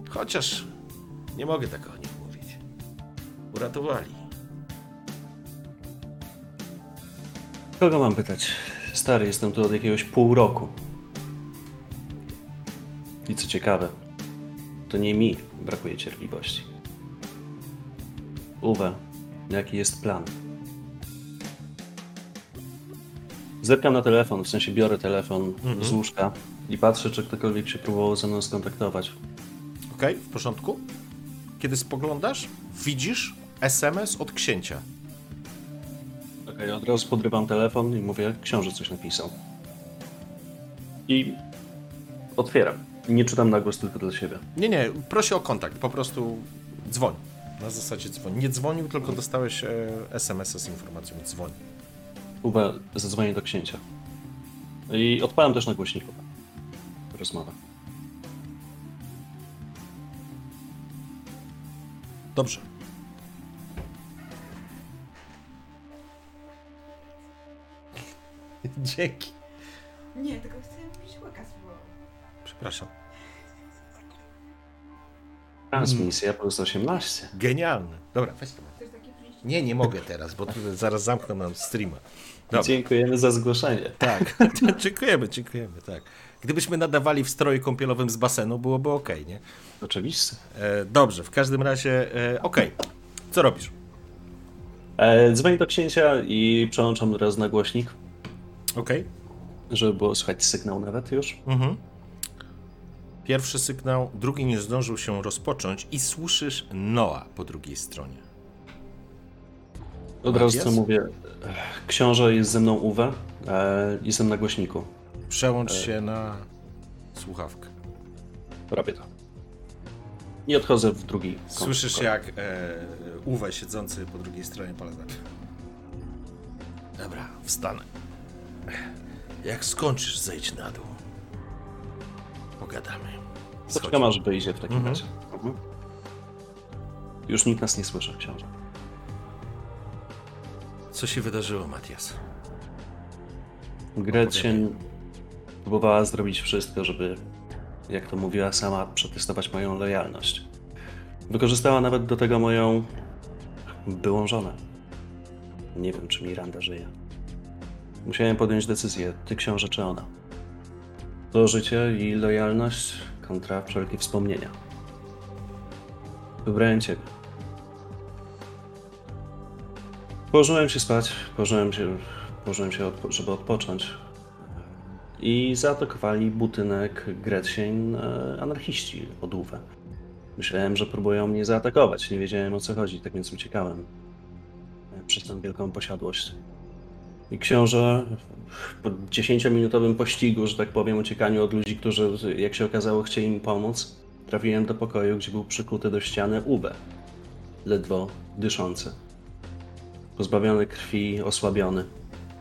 Chociaż nie mogę tak o nich mówić. Uratowali. kogo mam pytać? Stary, jestem tu od jakiegoś pół roku. I co ciekawe, to nie mi brakuje cierpliwości. Uwe, jaki jest plan? Zerkam na telefon, w sensie biorę telefon z łóżka i patrzę, czy ktokolwiek się próbował ze mną skontaktować. Okej, w porządku? Kiedy spoglądasz, widzisz SMS od księcia. Okej, od razu podrywam telefon i mówię, książę coś napisał. I otwieram. Nie czytam na głos tylko dla siebie. Nie, nie, prosi o kontakt, po prostu dzwoń. Na zasadzie dzwoń. Nie dzwonił, tylko dostałeś e, SMS-a z informacją, dzwoń. Uwe, zadzwonię do księcia. I odpalam też na głośniku rozmowę. Dobrze. Dzięki. Nie, tylko chcę pić łyka. Przepraszam. Transmisja plus 18. Genialny. Dobra, weź to. Nie, nie mogę teraz, bo tu zaraz zamkną nam streama. Dobra. Dziękujemy za zgłoszenie. Tak, dziękujemy, dziękujemy, tak. Gdybyśmy nadawali w stroju kąpielowym z basenu, byłoby ok, nie? Oczywiście. E, dobrze, w każdym razie, e, ok. Co robisz? E, dzwonię do księcia i przełączam teraz na głośnik, Ok. żeby było słychać sygnał nawet już. Mhm. Pierwszy sygnał, drugi nie zdążył się rozpocząć i słyszysz Noa po drugiej stronie. Od razu Matias? co mówię. E, Książę jest ze mną Uwe. E, jestem na głośniku. Przełącz się na słuchawkę. Robię to. I odchodzę w drugi kąt. Słyszysz jak e, Uwe siedzący po drugiej stronie poleca. Dobra, wstanę. Jak skończysz, zejdź na dół. Pogadamy. Poczekam aż wyjdzie w takim Mhm. razie. Mhm. Już nikt nas nie słyszy, książę. Co się wydarzyło, Matias? Gretchen próbowała zrobić wszystko, żeby, jak to mówiła sama, przetestować moją lojalność. Wykorzystała nawet do tego moją byłą żonę. Nie wiem, czy Miranda żyje. Musiałem podjąć decyzję, ty książę czy ona. To życie i lojalność kontra wszelkie wspomnienia. Wybrałem ciebie. Położyłem się spać, położyłem się, położyłem się odpo- żeby odpocząć. I zaatakowali budynek Gretchen e, anarchiści od Uwe. Myślałem, że próbują mnie zaatakować. Nie wiedziałem o co chodzi, tak więc uciekałem e, przez tę wielką posiadłość. I książę po 10-minutowym pościgu, że tak powiem, uciekaniu od ludzi, którzy, jak się okazało, chcieli mi pomóc, trafiłem do pokoju, gdzie był przykuty do ściany Uwe. Ledwo dyszący pozbawiony krwi, osłabiony.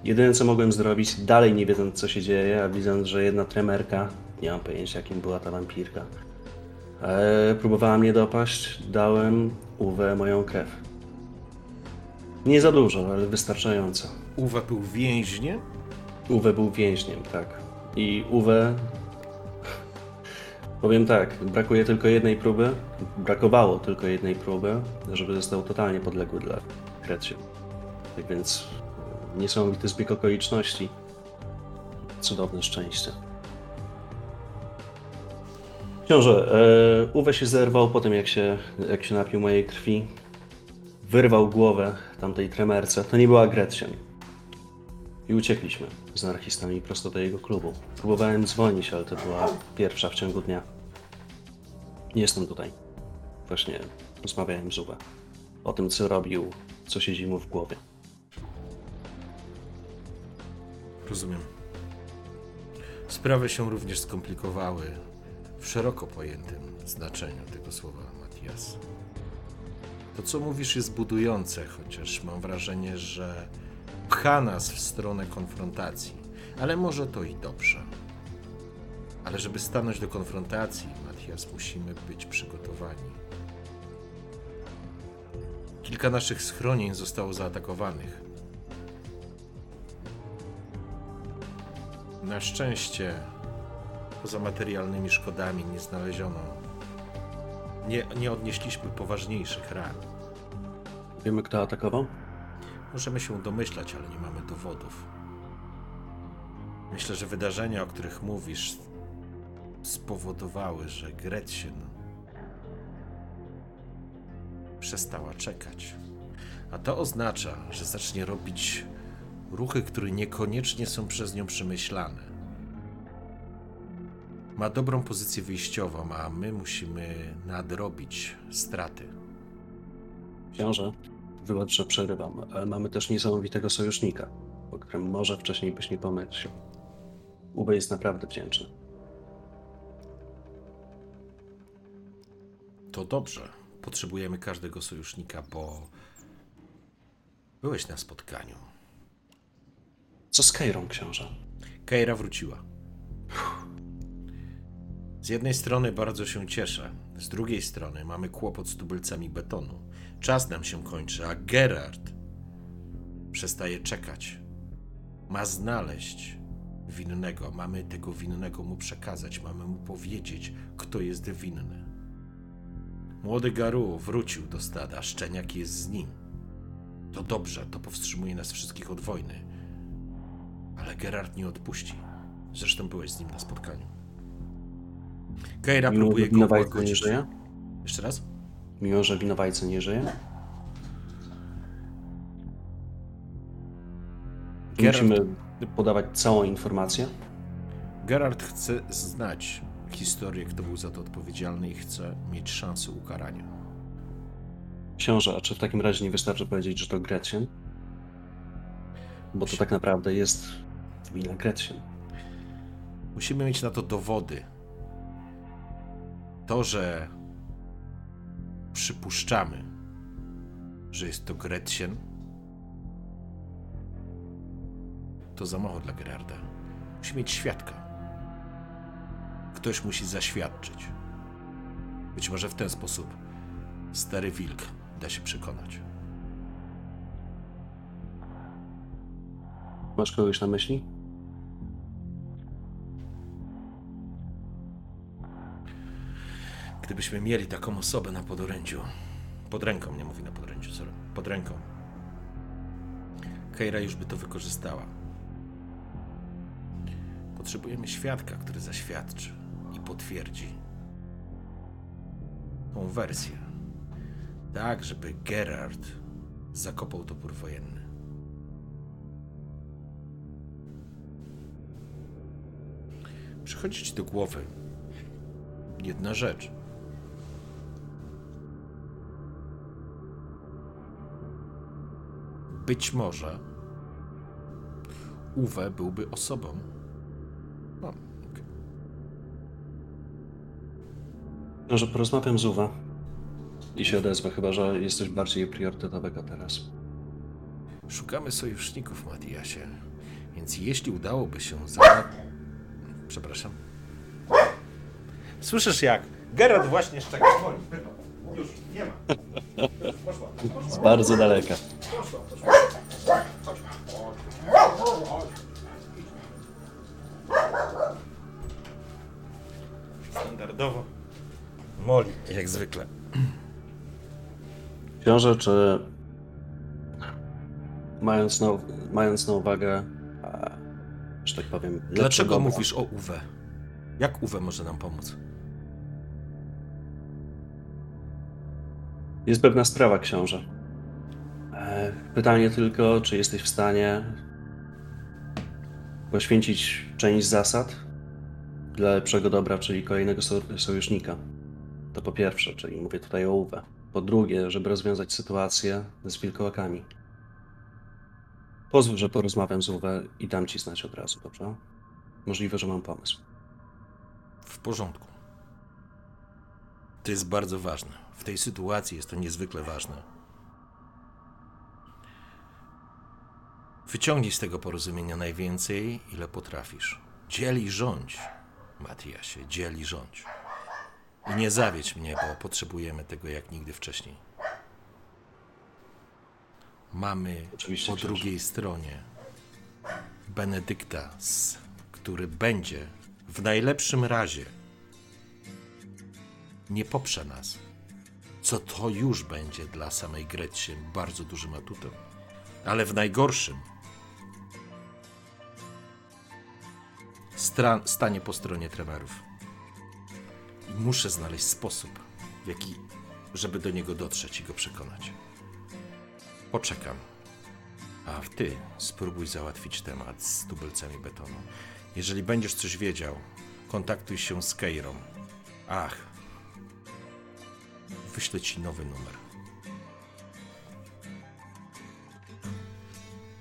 Jedyne co mogłem zrobić, dalej nie wiedząc co się dzieje, a widząc, że jedna tremerka, nie mam pojęcia jakim była ta wampirka, e, próbowała mnie dopaść, dałem Uwe moją krew. Nie za dużo, ale wystarczająco. Uwe był więźniem? Uwe był więźniem, tak. I Uwe. Powiem tak, brakuje tylko jednej próby. Brakowało tylko jednej próby, żeby został totalnie podległy dla Gretchen. Tak więc niesamowity zbieg okoliczności. Cudowne szczęście. Książę, e, Uwe się zerwał po tym, jak się, jak się napił mojej krwi. Wyrwał głowę tamtej tremerce. To nie była Gretchen. I uciekliśmy z anarchistami prosto do jego klubu. Próbowałem dzwonić, ale to była pierwsza w ciągu dnia. Nie jestem tutaj. Właśnie rozmawiałem z Uwe. O tym, co robił, co siedzi mu w głowie. Rozumiem. Sprawy się również skomplikowały w szeroko pojętym znaczeniu tego słowa, Matias. To, co mówisz, jest budujące, chociaż mam wrażenie, że pcha nas w stronę konfrontacji. Ale może to i dobrze. Ale żeby stanąć do konfrontacji, Matias, musimy być przygotowani. Kilka naszych schronień zostało zaatakowanych. Na szczęście, poza materialnymi szkodami nie znaleziono. Nie, nie odnieśliśmy poważniejszych ran. Wiemy, kto atakował? Możemy się domyślać, ale nie mamy dowodów. Myślę, że wydarzenia, o których mówisz, spowodowały, że Gretchen przestała czekać. A to oznacza, że zacznie robić ruchy, które niekoniecznie są przez nią przemyślane. Ma dobrą pozycję wyjściową, a my musimy nadrobić straty. Książę, wybacz, że przerywam, ale mamy też niesamowitego sojusznika, o którym może wcześniej byś nie pomyślał. Uwe jest naprawdę wdzięczny. To dobrze. Potrzebujemy każdego sojusznika, bo byłeś na spotkaniu. Co z Keirą, książę? Keira wróciła. Z jednej strony bardzo się cieszę, z drugiej strony mamy kłopot z tubylcami betonu. Czas nam się kończy, a Gerard przestaje czekać. Ma znaleźć winnego, mamy tego winnego mu przekazać, mamy mu powiedzieć, kto jest winny. Młody Garu wrócił do stada, szczeniak jest z nim. To dobrze, to powstrzymuje nas wszystkich od wojny. Ale Gerard nie odpuści. Zresztą byłeś z nim na spotkaniu. Keira Mimo, próbuje go nie żyje? Jeszcze raz? Mimo, że winowajca nie żyje? Geralt- Musimy podawać całą informację. Gerard chce znać historię, kto był za to odpowiedzialny i chce mieć szansę ukarania. Książę, a czy w takim razie nie wystarczy powiedzieć, że to Gretchen? Bo to tak naprawdę jest wina Gretchen. Musimy mieć na to dowody. To, że przypuszczamy, że jest to Gretchen, to za mało dla Gerarda. Musi mieć świadka. Ktoś musi zaświadczyć. Być może w ten sposób stary wilk da się przekonać. Masz kogoś na myśli? Gdybyśmy mieli taką osobę na podorędziu, pod ręką, nie mówi na podorędziu, sorry, pod ręką, Keira już by to wykorzystała. Potrzebujemy świadka, który zaświadczy i potwierdzi tą wersję. Tak, żeby Gerard zakopał topór wojenny. Przychodzi ci do głowy jedna rzecz. Być może Uwe byłby osobą. No, okej. Może porozmawiam z Uwe i się odezwę, chyba że jesteś bardziej priorytetowego teraz. Szukamy sojuszników, Matiasie. Więc jeśli udałoby się za... Przepraszam. Słyszysz jak? Gerard właśnie szczeka. Już, nie ma. Poszła. Z bardzo daleka. Standardowo. Moli, jak zwykle. Książę, czy mając na, mając na uwagę, że tak powiem, Dlaczego mówisz o Uwe? Jak Uwe może nam pomóc? Jest pewna sprawa, książę. E, Pytanie tylko, czy jesteś w stanie poświęcić część zasad dla lepszego dobra, czyli kolejnego so- sojusznika. To po pierwsze, czyli mówię tutaj o Uwe. Po drugie, żeby rozwiązać sytuację z wilkołakami. Pozwól, że porozmawiam z Uwe i dam ci znać od razu, dobrze? Możliwe, że mam pomysł. W porządku. To jest bardzo ważne. W tej sytuacji jest to niezwykle ważne. Wyciągnij z tego porozumienia najwięcej, ile potrafisz. Dziel i rządź, Matiasie, dziel i rządź. I nie zawiedź mnie, bo potrzebujemy tego jak nigdy wcześniej. Mamy Oczywiście, po drugiej stronie Benedykta, który będzie w najlepszym razie nie poprze nas, co to już będzie dla samej Gretchen bardzo dużym atutem. Ale w najgorszym stra- stanie po stronie Tremerów. I muszę znaleźć sposób, w jaki, żeby do niego dotrzeć i go przekonać. Poczekam. A ty spróbuj załatwić temat z tubelcami betonu. Jeżeli będziesz coś wiedział, kontaktuj się z Keirą. Ach, wyślę ci nowy numer.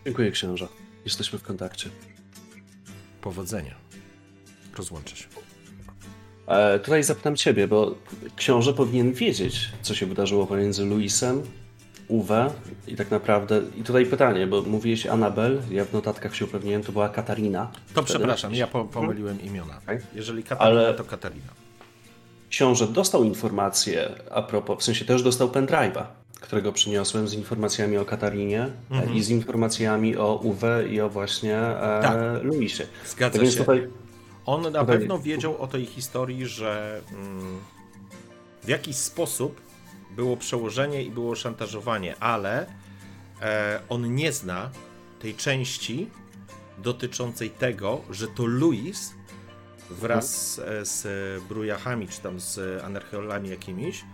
Dziękuję, księża. Jesteśmy w kontakcie. Powodzenia. Rozłączę się. E, tutaj zapytam ciebie, bo książę powinien wiedzieć, co się wydarzyło pomiędzy Luisem, Uwe i tak naprawdę... I tutaj pytanie, bo mówiłeś Anabel, ja w notatkach się upewniłem, to była Katarina. To Wtedy? przepraszam, ja po, pomyliłem imiona. Okej. Jeżeli Katarina, Ale- to Katarina. Książę dostał informację a propos, w sensie też dostał pendrive'a, którego przyniosłem z informacjami o Katarinie e, i z informacjami o Uwe i o właśnie e, Tak. Luisie. Zgadza Tak się. tutaj On na Tutaj- pewno wiedział o tej historii, że mm, w jakiś sposób było przełożenie i było szantażowanie, ale e, on nie zna tej części dotyczącej tego, że to Louis wraz z, z brujachami, czy tam z anarcheolami jakimiś,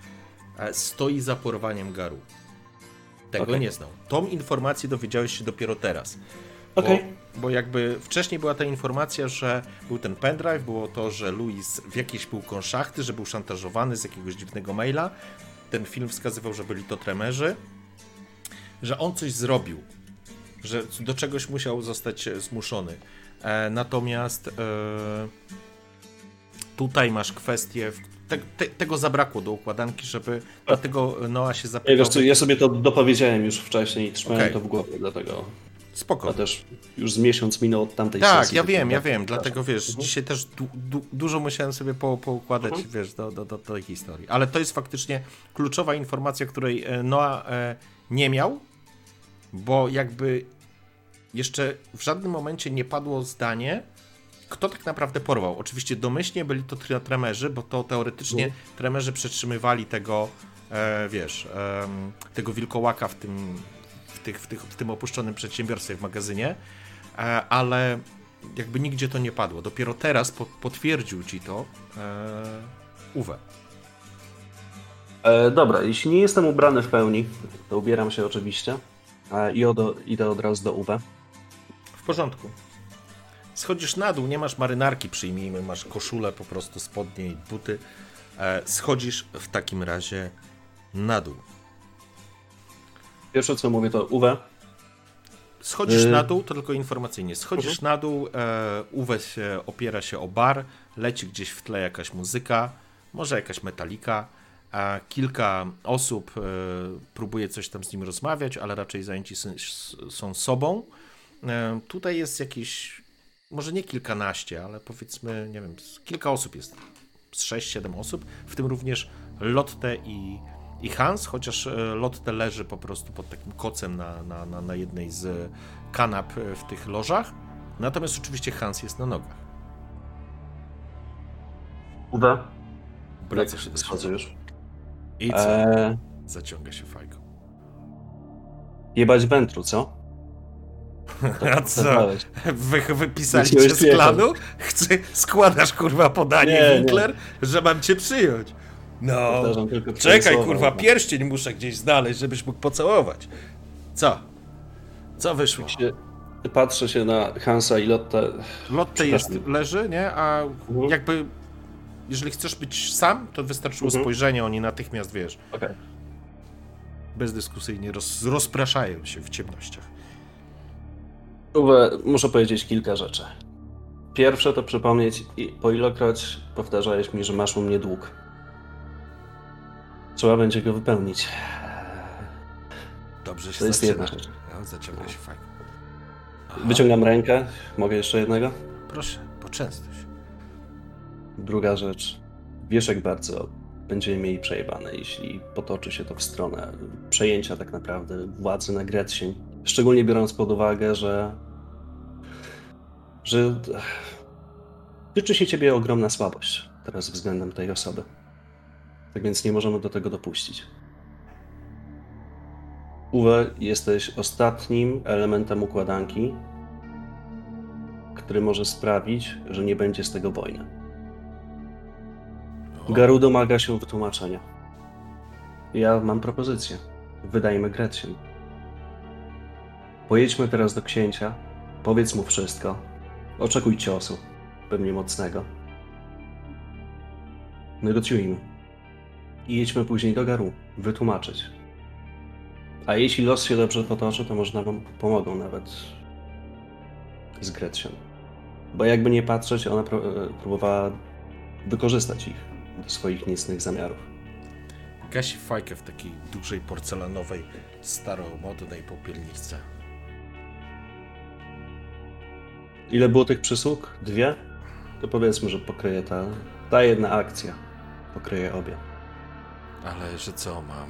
e, stoi za porwaniem Garu. Tego Okej. nie znał. Tą informację dowiedziałeś się dopiero teraz. Okej. Bo, bo jakby wcześniej była ta informacja, że był ten pendrive, było to, że Louis w jakiejś był konszachty, że był szantażowany z jakiegoś dziwnego maila. Ten film wskazywał, że byli to tremerzy, że on coś zrobił, że do czegoś musiał zostać e, zmuszony. E, natomiast e, tutaj masz kwestię, te, te, tego zabrakło do układanki, żeby dlatego Noah się Ja, zapytał. wiesz co, ja sobie to dopowiedziałem już wcześniej i trzymałem Okej. to w głowie, dlatego Spoko. a też już z miesiąc minął od tamtej Tak, sesji. ja wiem, ja Tak. wiem, dlatego wiesz, Mhm. dzisiaj też du, du, dużo musiałem sobie po, poukładać, Mhm. wiesz, do, do, do tej historii. Ale to jest faktycznie kluczowa informacja, której e, Noah e, nie miał, bo jakby jeszcze w żadnym momencie nie padło zdanie, kto tak naprawdę porwał. Oczywiście domyślnie byli to tre- tremerzy, bo to teoretycznie Mhm. tremerzy przetrzymywali tego, e, wiesz, em, tego wilkołaka w tym, tych, w, tych, w tym opuszczonym przedsiębiorstwie w magazynie, e, ale jakby nigdzie to nie padło. Dopiero teraz po, potwierdził ci to e, Uwe. E, dobra, jeśli nie jestem ubrany w pełni, to ubieram się oczywiście e, i odo, idę od razu do UW. W porządku. Schodzisz na dół, nie masz marynarki, przyjmijmy, masz koszulę, po prostu spodnie i buty. E, schodzisz w takim razie na dół. Pierwsze co mówię to UW. Schodzisz Y- na dół, to tylko informacyjnie. Schodzisz Mhm. na dół, e, Uwe się opiera się o bar, leci gdzieś w tle jakaś muzyka, może jakaś metalika, a kilka osób e, próbuje coś tam z nim rozmawiać, ale raczej zajęci są sobą. E, tutaj jest jakieś, może nie kilkanaście, ale powiedzmy, nie wiem, kilka osób jest, z 6-7 osób, w tym również Lotte i, i Hans, chociaż e, Lotte leży po prostu pod takim kocem na, na, na, na jednej z kanap e, w tych lożach. Natomiast oczywiście Hans jest na nogach. UW. Wraca się już. I co? E, Zaciąga się fajką. jebać wętru, co? A co? Wy, wypisali cię z klanu? Chce, składasz kurwa podanie Nie, nie. Winkler, że mam cię przyjąć. No, czekaj słowa, kurwa, Uwe. pierścień muszę gdzieś znaleźć, żebyś mógł pocałować. Co? Co wyszło? Się- Patrzę się na Hansa i Lotte. Lotte jest, leży, nie? A Mhm. jakby, jeżeli chcesz być sam, to wystarczyło Mhm. spojrzenie, oni natychmiast, wiesz, Okej. bezdyskusyjnie roz, rozpraszają się w ciemnościach. Uwe, muszę powiedzieć kilka rzeczy. Pierwsze to przypomnieć, i po ilokroć powtarzałeś mi, że masz u mnie dług. Trzeba będzie go wypełnić. Dobrze się To jest jedna rzecz. Się fajnie. Aha, Wyciągam rękę. Mogę jeszcze jednego? Proszę, poczęstuj się. Druga rzecz. Wiesz, jak bardzo będziemy mieli przejebane, jeśli potoczy się to w stronę przejęcia tak naprawdę władzy na Gretchen. Szczególnie biorąc pod uwagę, że. że. tyczy się ciebie ogromna słabość teraz względem tej osoby. Tak więc nie możemy do tego dopuścić. Uwe, jesteś ostatnim elementem układanki, który może sprawić, że nie będzie z tego wojny. O, Garu domaga się wytłumaczenia. Ja mam propozycję. Wydajmy Gretchen. Pojedźmy teraz do księcia, powiedz mu wszystko. Oczekuj ciosu, pewnie mocnego. Negocjujmy. I jedźmy później do Garu, wytłumaczyć. A jeśli los się dobrze potoczy, to może nam pomogą nawet z Gretchen. Bo jakby nie patrzeć, ona e, próbowała wykorzystać ich do swoich niecnych zamiarów. Gasi fajkę w takiej dużej porcelanowej, staromodnej popielniczce. Ile było tych przysług? Dwie? To powiedzmy, że pokryje ta, ta jedna akcja. Pokryje obie. Ale że co mam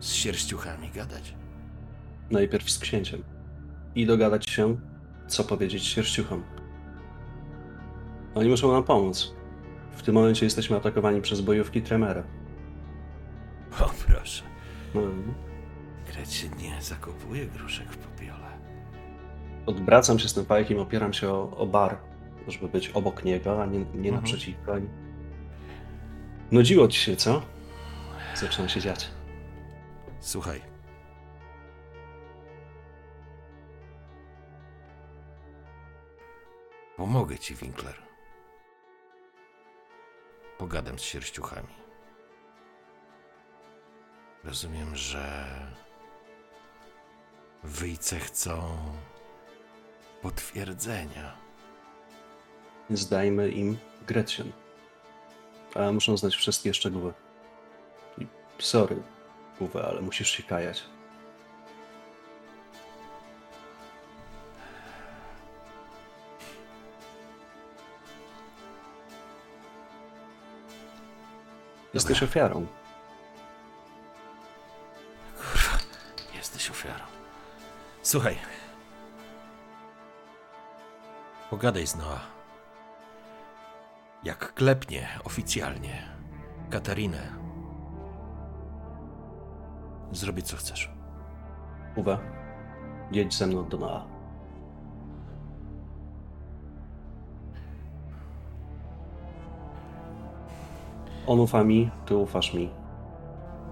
z sierściuchami gadać? Najpierw z księciem. I dogadać się, co powiedzieć sierściuchom. Oni muszą nam pomóc. W tym momencie jesteśmy atakowani przez bojówki Tremera. O proszę, Mhm. Nie zakopuje gruszek w popiele. Odwracam się z tym fajkiem, opieram się o, o bar, żeby być obok niego, a nie, nie Mhm. naprzeciwko. I... Nudziło ci się, co? Zaczyna się dziać. Słuchaj. Pomogę ci, Winkler. Pogadam z sierściuchami. Rozumiem, że wyjce chcą potwierdzenia. Więc dajmy im Gretchen. Ale muszą znać wszystkie szczegóły. I sorry, Uwe, ale musisz się kajać. Jesteś ofiarą. Jesteś ofiarą. Słuchaj. Pogadaj z Noa. Jak klepnie oficjalnie Katarinę, zrobię co chcesz. Uwe, jedź ze mną do Noa. On ufa mi, ty ufasz mi.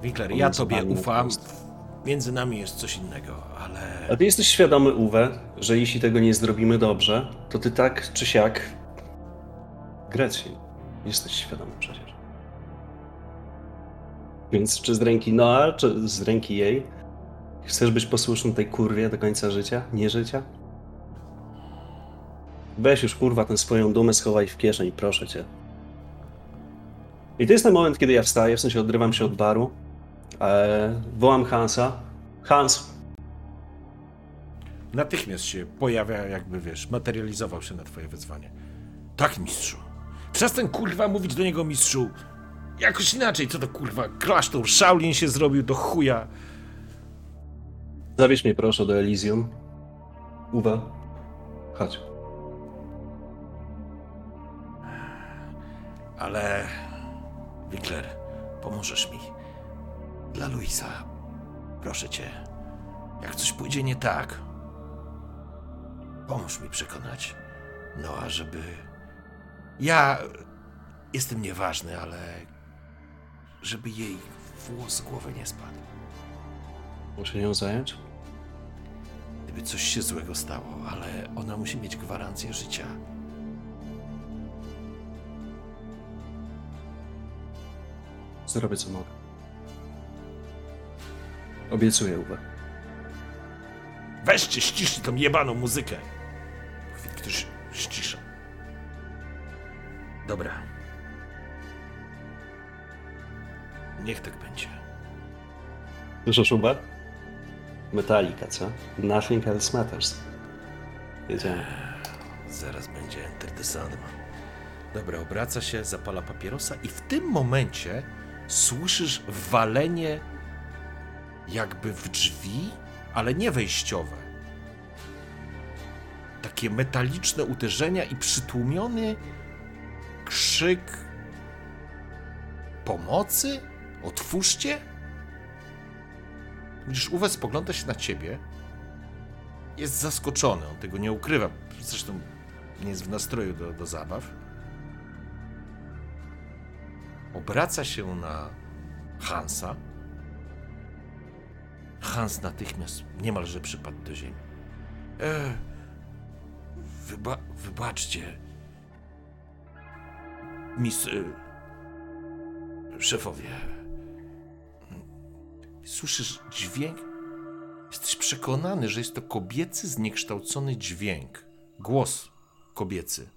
Winkler, ja tobie ufam. Między nami jest coś innego, ale A ty jesteś świadomy, Uwe, że jeśli tego nie zrobimy dobrze, to ty tak czy siak. Gretchen, jesteś świadomy przecież. Więc czy z ręki Noa, czy z ręki jej? Chcesz być posłuszny tej kurwie do końca życia? Nie życia? Weź już kurwa tę swoją dumę schowaj w kieszeń, proszę cię. I to jest ten moment, kiedy ja wstaję, w sensie odrywam się od baru. E, wołam Hansa. Hans, natychmiast się pojawia, jakby wiesz, materializował się na twoje wezwanie. Tak, mistrzu. Przestań kurwa mówić do niego mistrzu. Jakoś inaczej, co to kurwa, klasztor Shaolin się zrobił do chuja. Zawieź mnie proszę do Elysium. Uwe, chodź. Ale. Winkler, pomożesz mi. Dla Luisa. Proszę cię. Jak coś pójdzie nie tak, pomóż mi przekonać Noa, żeby. Ja jestem nieważny, ale. żeby jej włos z głowy nie spadł. Muszę nią zająć? Gdyby coś się złego stało, ale ona musi mieć gwarancję życia. Zrobię co mogę. Obiecuję, Uwe. Weźcie, ściszcie tą jebaną muzykę. Chwil, ktoś ścisza. Dobra. Niech tak będzie. Słyszysz, Uwe? Metallica, co? Nothing else matters. Wiedziałem. Zaraz będzie Enter the Sandman. Dobra, obraca się, zapala papierosa i w tym momencie słyszysz walenie jakby w drzwi, ale nie wejściowe. Takie metaliczne uderzenia i przytłumiony krzyk pomocy? Otwórzcie? Widzisz, Uwe spogląda się na ciebie. Jest zaskoczony, on tego nie ukrywa. Zresztą nie jest w nastroju do, do zabaw. Obraca się na Hansa. Hans natychmiast niemalże przypadł do ziemi. E, wyba, wybaczcie. Mis... Y, szefowie. Słyszysz dźwięk? Jesteś przekonany, że jest to kobiecy, zniekształcony dźwięk. Głos kobiecy.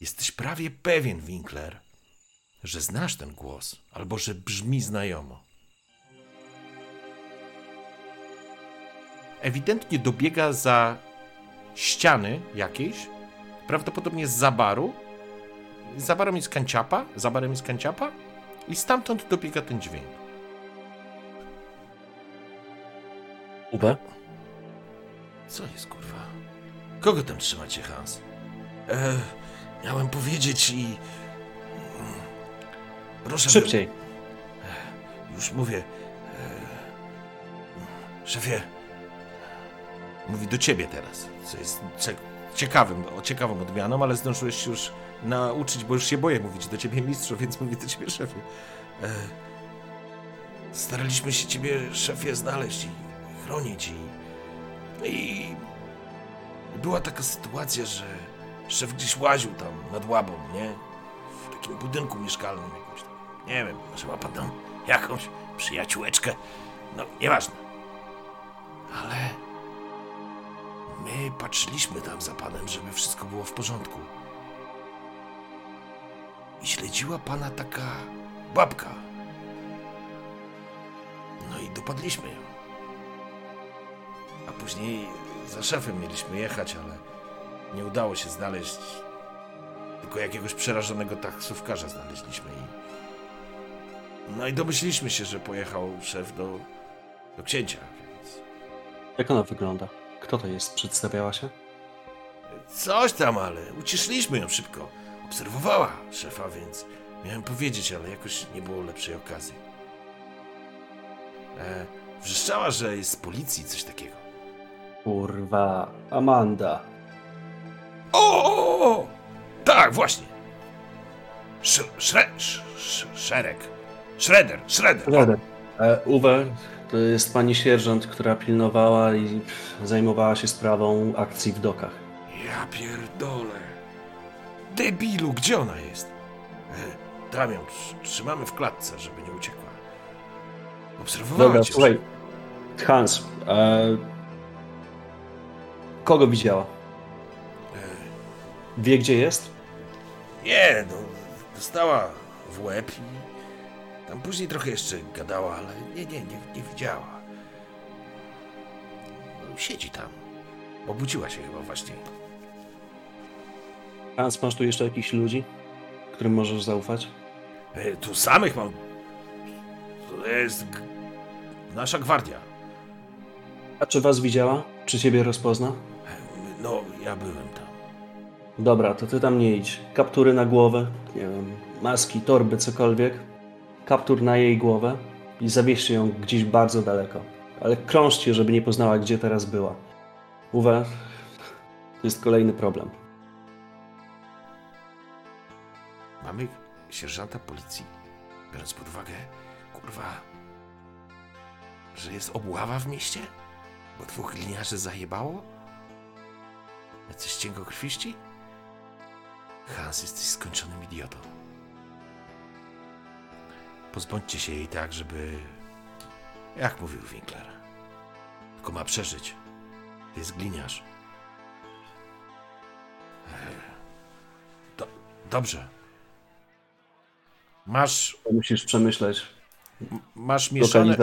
Jesteś prawie pewien, Winkler, że znasz ten głos, albo że brzmi znajomo. Ewidentnie dobiega za ściany jakiejś, prawdopodobnie z zabaru. Za barem jest kanciapa, za barem jest kanciapa i stamtąd dobiega ten dźwięk. Uwe? Co jest kurwa? Kogo tam trzymacie, Hans? E, miałem powiedzieć i. mm, Proszę. by- Szybciej. Już mówię. E, szefie. Mówi do ciebie teraz, co jest cie- ciekawym, o ciekawą odmianą, ale zdążyłeś się już nauczyć, bo już się boję mówić do ciebie mistrzu, więc mówię do ciebie szefie. E, staraliśmy się ciebie, szefie, znaleźć i, chronić i, i była taka sytuacja, że szef gdzieś łaził tam nad łabą, nie? W takim budynku mieszkalnym jakimś tam. Nie wiem, może ma pan tam jakąś przyjaciółeczkę. No, nieważne. Ale my patrzyliśmy tam za panem, żeby wszystko było w porządku. I śledziła pana taka babka. No i dopadliśmy ją. A później za szefem mieliśmy jechać, ale nie udało się znaleźć. Tylko jakiegoś przerażonego taksówkarza znaleźliśmy i no i domyśliliśmy się, że pojechał szef do, do księcia, więc... Jak ona wygląda? Kto to jest? Przedstawiała się? Coś tam, ale ucieszyliśmy ją szybko. Obserwowała szefa, więc miałem powiedzieć, ale jakoś nie było lepszej okazji. E, wrzeszczała, że jest z policji, coś takiego. Kurwa, Amanda. O! o, o! Tak, właśnie! Sz, szre, sz, sz, szereg. Shredder, Shredder. Radę. E, Uwe, to jest pani sierżant, która pilnowała i zajmowała się sprawą akcji w dokach. Ja pierdolę. Debilu, gdzie ona jest? E, tr- trzymamy w klatce, żeby nie uciekła. Obserwowała Dobra, cię. słuchaj. Hans, e, kogo widziała? Wie, gdzie jest? Nie, no, dostała w łeb i tam później trochę jeszcze gadała, ale nie, nie, nie, nie widziała. No, siedzi tam. Obudziła się chyba właśnie. Hans, masz tu jeszcze jakichś ludzi, którym możesz zaufać? E, tu samych mam. To jest g- nasza gwardia. A czy was widziała? Czy ciebie rozpozna? No, ja byłem tam. Dobra, to ty tam nie idź. Kaptury na głowę, nie wiem, maski, torby, cokolwiek. Kaptur na jej głowę i zawieźcie ją gdzieś bardzo daleko. Ale krążcie, żeby nie poznała, gdzie teraz była. Uwe, to jest kolejny problem. Mamy sierżanta policji, biorąc pod uwagę, kurwa, że jest obława w mieście? Bo dwóch gliniarzy zajebało? Jacyś cienkokrwiści? Hans, jesteś skończonym idiotą. Pozbądźcie się jej tak, żeby... Jak mówił Winkler. Tylko ma przeżyć. Jest gliniarz. Ech. Do, dobrze. Masz, To musisz przemyśleć masz mieszane,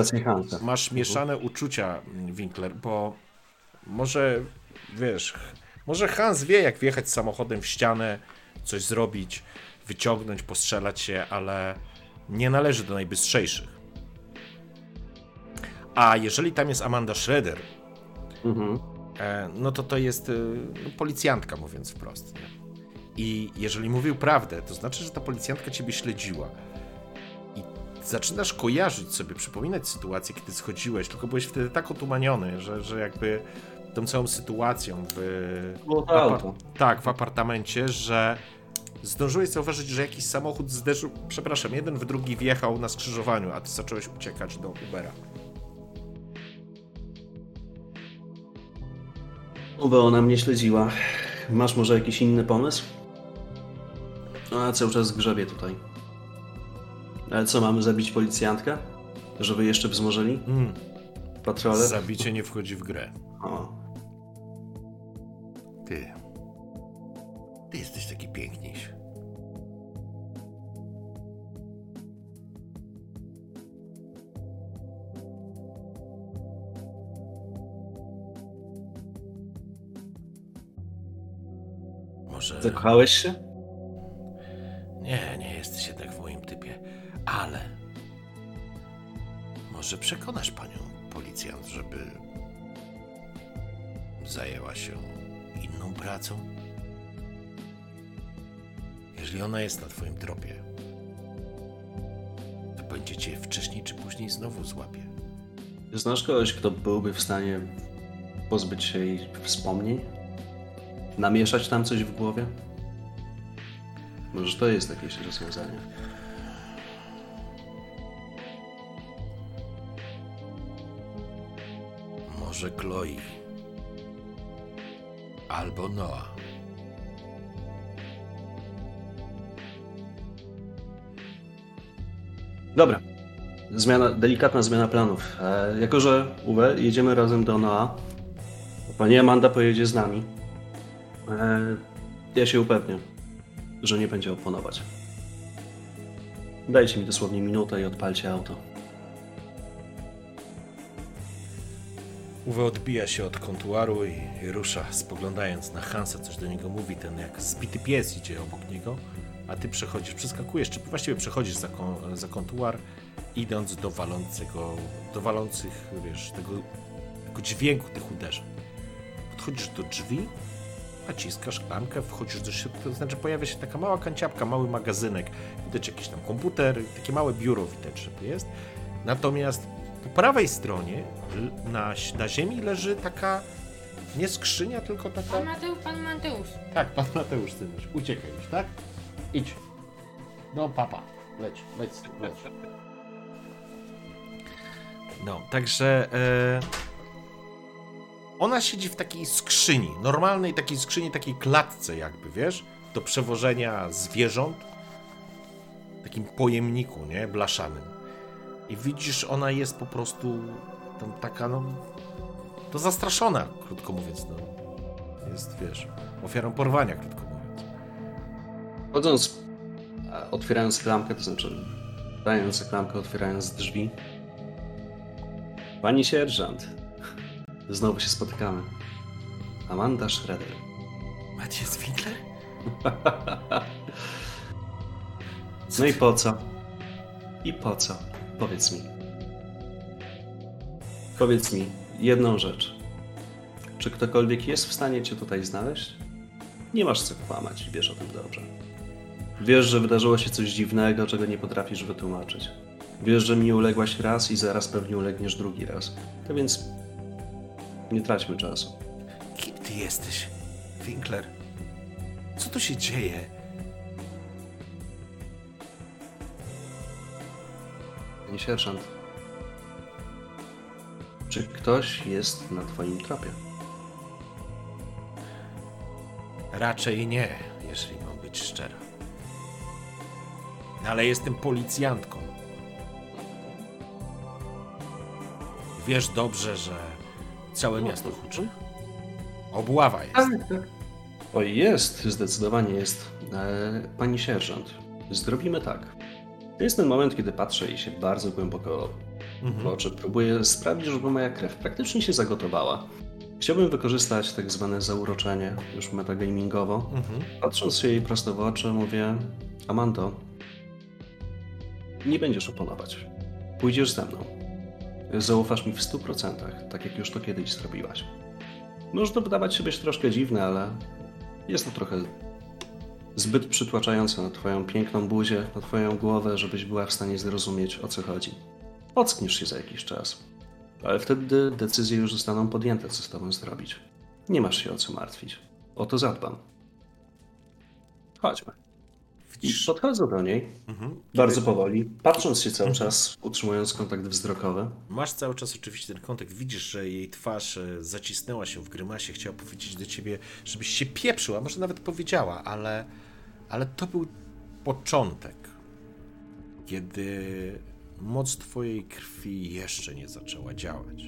masz mieszane uczucia, Winkler, bo może, wiesz, może Hans wie, jak wjechać samochodem w ścianę, coś zrobić, wyciągnąć, postrzelać się, ale nie należy do najbystrzejszych. A jeżeli tam jest Amanda Schroeder, Mhm. e, no to to jest y, no, policjantka, mówiąc wprost. Nie? I jeżeli mówił prawdę, to znaczy, że ta policjantka ciebie śledziła. I zaczynasz kojarzyć sobie, przypominać sytuację, kiedy schodziłeś, tylko byłeś wtedy tak otumaniony, że, że jakby tą całą sytuacją w, w tak, w apartamencie, że zdążyłeś zauważyć, że jakiś samochód zderzył, przepraszam, jeden w drugi wjechał na skrzyżowaniu, a ty zacząłeś uciekać do Ubera. Uwe, ona mnie śledziła. Masz może jakiś inny pomysł? No, a cały czas grzebie tutaj. Ale co, mamy zabić policjantkę? Żeby jeszcze wzmożyli Mm, patrole? zabicie nie wchodzi w grę. O, Ty. Ty jesteś taki piękniejszy. Może. zakochałeś się? Nie, nie jesteś jednak w moim typie, ale. Może przekonasz panią policjant, żeby. zajęła się inną pracą? Jeżeli ona jest na twoim tropie, to będzie cię wcześniej czy później znowu złapie. Znasz kogoś, kto byłby w stanie pozbyć się jej wspomnień? Namieszać tam coś w głowie? Może to jest jakieś rozwiązanie. Może Chloe. Albo Noah. Dobra. Zmiana, delikatna zmiana planów. E, jako, że Uwe, jedziemy razem do Noa. Pani Amanda pojedzie z nami. E, ja się upewnię, że nie będzie oponować. Dajcie mi dosłownie minutę i odpalcie auto. Uwe odbija się od kontuaru i rusza, spoglądając na Hansa, coś do niego mówi. Ten jak zbity pies idzie obok niego, a ty przechodzisz, przeskakujesz, czy właściwie przechodzisz za, kon, za kontuar, idąc do walącego, do walących, wiesz, tego, tego dźwięku tych uderzeń. Podchodzisz do drzwi, naciskasz klamkę, wchodzisz do środka, to znaczy pojawia się taka mała kanciapka, mały magazynek, widać jakiś tam komputer, takie małe biuro widać, że to jest. Natomiast po prawej stronie na, na ziemi leży taka nie skrzynia, tylko taka... Pan Mateusz, pan Mateusz. Tak, pan Mateusz, synuś, uciekaj już, tak? Idź. No, papa, leć, leć, leć. No, także e, ona siedzi w takiej skrzyni, normalnej takiej skrzyni, takiej klatce jakby, wiesz, do przewożenia zwierząt, takim pojemniku, nie, blaszanym. I widzisz, ona jest po prostu tam taka, no, to zastraszona, krótko mówiąc, no. Jest, wiesz, ofiarą porwania, krótko mówiąc. Chodząc, e, otwierając klamkę, to znaczy dając klamkę, otwierając drzwi. Pani sierżant, znowu się spotykamy. Amanda Schroeder. Maciej Winkler? No i po co? I po co? Powiedz mi. Powiedz mi jedną rzecz. Czy ktokolwiek jest w stanie cię tutaj znaleźć? Nie masz co kłamać, wiesz o tym dobrze. Wiesz, że wydarzyło się coś dziwnego, czego nie potrafisz wytłumaczyć. Wiesz, że mi uległaś raz i zaraz pewnie ulegniesz drugi raz. To więc nie traćmy czasu. Kim ty jesteś, Winkler? Co tu się dzieje? Panie sierżant, czy ktoś jest na twoim tropie? Raczej nie, jeżeli mam być szczera. Ale jestem policjantką. Wiesz dobrze, że całe miasto huczy. Obława jest. Oj, jest, zdecydowanie jest. E, pani sierżant, zrobimy tak. To jest ten moment, kiedy patrzę i się bardzo głęboko w oczy. Próbuję sprawić, żeby moja krew praktycznie się zagotowała. Chciałbym wykorzystać tak zwane zauroczenie, już metagamingowo. Mhm. Patrząc się jej prosto w oczy, mówię: Amando, nie będziesz oponować. Pójdziesz ze mną. Zaufasz mi w 100%, tak jak już to kiedyś zrobiłaś. Może to wydawać się być troszkę dziwne, ale jest to trochę zbyt przytłaczające na Twoją piękną buzię, na Twoją głowę, żebyś była w stanie zrozumieć o co chodzi. Ockniesz się za jakiś czas, ale wtedy decyzje już zostaną podjęte, co z Tobą zrobić. Nie masz się o co martwić. O to zadbam. Chodźmy. I Widzisz, podchodzę do niej, mhm. bardzo powoli, patrząc się cały czas, utrzymując kontakt wzrokowy. Masz cały czas oczywiście ten kontakt, widzisz, że jej twarz e, zacisnęła się w grymasie, chciała powiedzieć do ciebie, żebyś się pieprzył, a może nawet powiedziała, ale, ale to był początek, kiedy moc twojej krwi jeszcze nie zaczęła działać.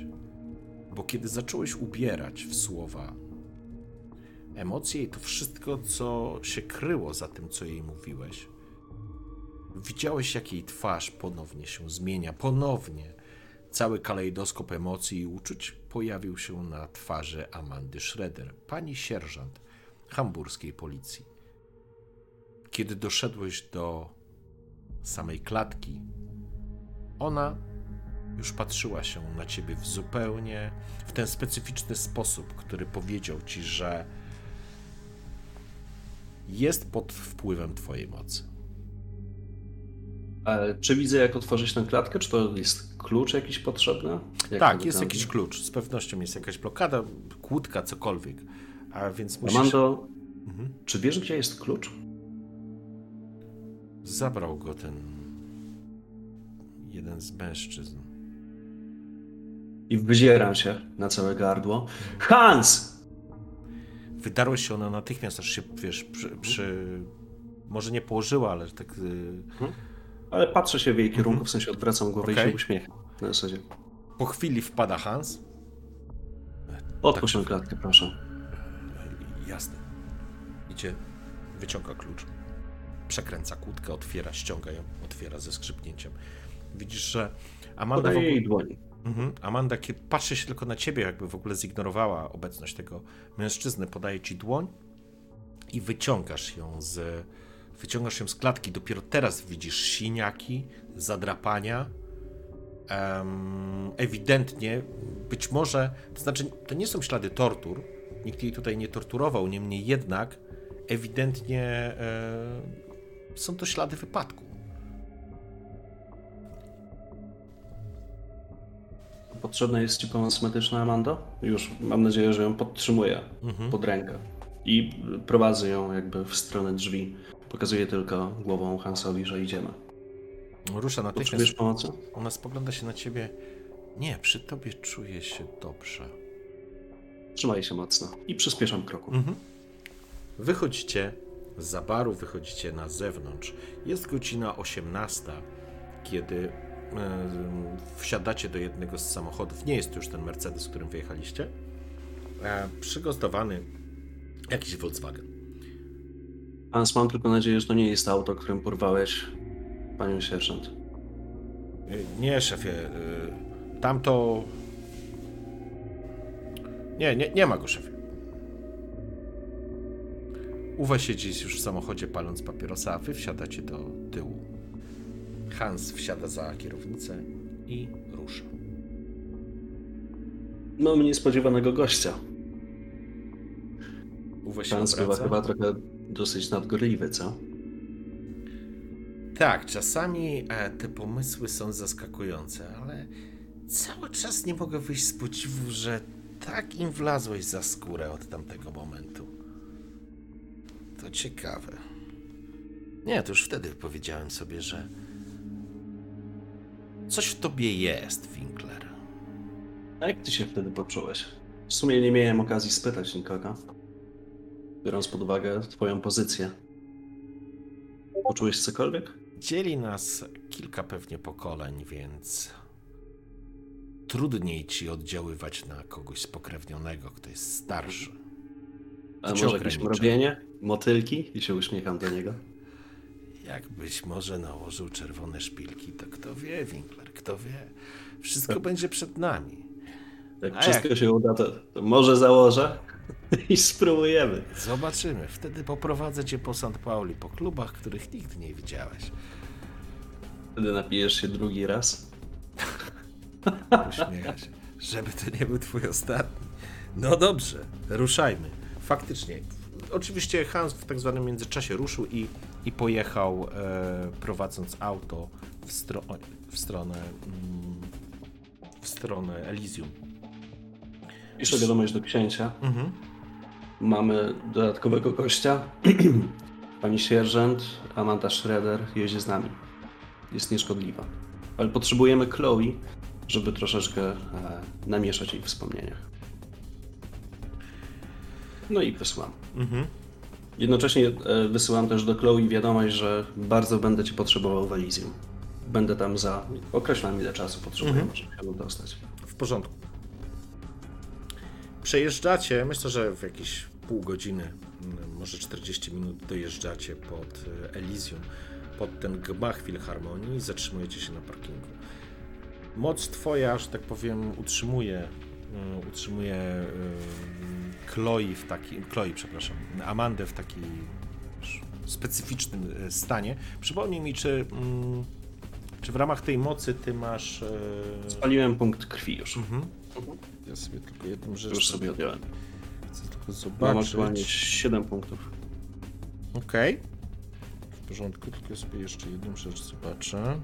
Bo kiedy zacząłeś ubierać w słowa emocje i to wszystko, co się kryło za tym, co jej mówiłeś, widziałeś, jak jej twarz ponownie się zmienia, ponownie. Cały kalejdoskop emocji i uczuć pojawił się na twarzy Amandy Schroeder, pani sierżant hamburskiej policji. Kiedy doszedłeś do samej klatki, ona już patrzyła się na ciebie w zupełnie w ten specyficzny sposób, który powiedział ci, że jest pod wpływem twojej mocy. Ale czy widzę, jak otworzyć tę klatkę? Czy to jest klucz jakiś potrzebny? Jak tak, jest jakiś klucz. Z pewnością jest jakaś blokada, kłódka, cokolwiek. A więc musisz... Amando, Mhm. czy wiesz, gdzie jest klucz? Zabrał go ten jeden z mężczyzn. I wyzieram się na całe gardło. Hans! Wydarłeś się ona natychmiast, aż się, wiesz, przy... przy... Może nie położyła, ale tak... y, Ale patrzę się w jej kierunku, w sensie odwracam głowę i Okej. się uśmiecham. Na zasadzie. Po chwili wpada Hans. Otwórz tę klatkę, proszę. Jasne. Idzie, wyciąga klucz, przekręca kłódkę, otwiera, ściąga ją, otwiera ze skrzypnięciem. Widzisz, że Amanda w Podaję ogóle... jej dłoń. Mhm. Amanda patrzy się tylko na ciebie, jakby w ogóle zignorowała obecność tego mężczyzny. Podaje ci dłoń i wyciągasz ją z, wyciągasz ją z klatki. Dopiero teraz widzisz siniaki, zadrapania. Em, ewidentnie, być może, to znaczy, to nie są ślady tortur. Nikt jej tutaj nie torturował, niemniej jednak, ewidentnie e, są to ślady wypadku. Potrzebna jest ci pomoc medyczna, Amando? Już mam nadzieję, że ją podtrzymuję pod rękę. I prowadzę ją jakby w stronę drzwi. Pokazuję tylko głową Hansowi, że idziemy. Rusza natychmiast. Potrzebujesz pomocy? Ona spogląda się na ciebie. Nie, przy tobie czuję się dobrze. Trzymaj się mocno. I przyspieszam kroku. Wychodzicie z baru, wychodzicie na zewnątrz. Jest godzina 18, kiedy wsiadacie do jednego z samochodów. Nie jest to już ten Mercedes, którym wyjechaliście. E, przygotowany jakiś Volkswagen. Hans, mam tylko nadzieję, że to nie jest auto, którym porwałeś panią sierżant. E, Nie, szefie. e, Tamto. Nie, nie, nie ma go, szefie. Uwe siedzi już w samochodzie paląc papierosa, a wy wsiadacie do tyłu. Hans wsiada za kierownicę i rusza. Mamy niespodziewanego gościa. Uwe się Hans bywa chyba trochę dosyć nadgorliwy, co? Tak, czasami e, te pomysły są zaskakujące, ale cały czas nie mogę wyjść z podziwu, że tak im wlazłeś za skórę od tamtego momentu. To ciekawe. Nie, to już wtedy powiedziałem sobie, że coś w tobie jest, Winkler. A jak ty się wtedy poczułeś? W sumie nie miałem okazji spytać nikogo. Biorąc pod uwagę twoją pozycję. Poczułeś cokolwiek? Dzieli nas kilka pewnie pokoleń, więc trudniej ci oddziaływać na kogoś spokrewnionego, kto jest starszy. A może jakieś mrowienie? Motylki? I się uśmiecham do niego. Jakbyś może nałożył czerwone szpilki, to kto wie, Winkler, kto wie. Wszystko będzie przed nami. Jak A wszystko jak? się uda, to, to może założę i spróbujemy. Zobaczymy. Wtedy poprowadzę cię po St. Pauli, po klubach, których nigdy nie widziałeś. Wtedy napijesz się drugi raz. Uśmiecha się. Żeby to nie był twój ostatni. No dobrze, ruszajmy. Faktycznie. Oczywiście Hans w tak zwanym międzyczasie ruszył i, i pojechał e, prowadząc auto w, stro, w stronę mm, w stronę Elysium. Piszę wiadomość do księcia. Mhm. Mamy dodatkowego gościa. Pani sierżant Amanda Schroeder jedzie z nami. Jest nieszkodliwa. Ale potrzebujemy Chloe, żeby troszeczkę e, namieszać jej wspomnieniach. No i wysyłam. Mhm. Jednocześnie e, wysyłam też do Chloe wiadomość, że bardzo będę cię potrzebował w Elysium. będę tam za określam ile czasu potrzebuję, Mhm. żeby się dostać. W porządku. Przejeżdżacie, myślę, że w jakieś pół godziny, może 40 minut dojeżdżacie pod e, Elysium, pod ten gmach Filharmonii i zatrzymujecie się na parkingu. Moc twoja, że tak powiem, utrzymuje, utrzymuje ym, Chloe w takim, Chloe, przepraszam, Amandę w takim wiesz, specyficznym e, stanie. Przypomnij mi, czy, mm, czy w ramach tej mocy ty masz... e, Spaliłem punkt krwi już. Mhm. Ja sobie tylko jedną rzecz Już sobie odjąłem. chcę tylko Mam zobaczyć. aktualnie 7 punktów. Okej. W porządku, tylko sobie jeszcze jedną rzecz zobaczę.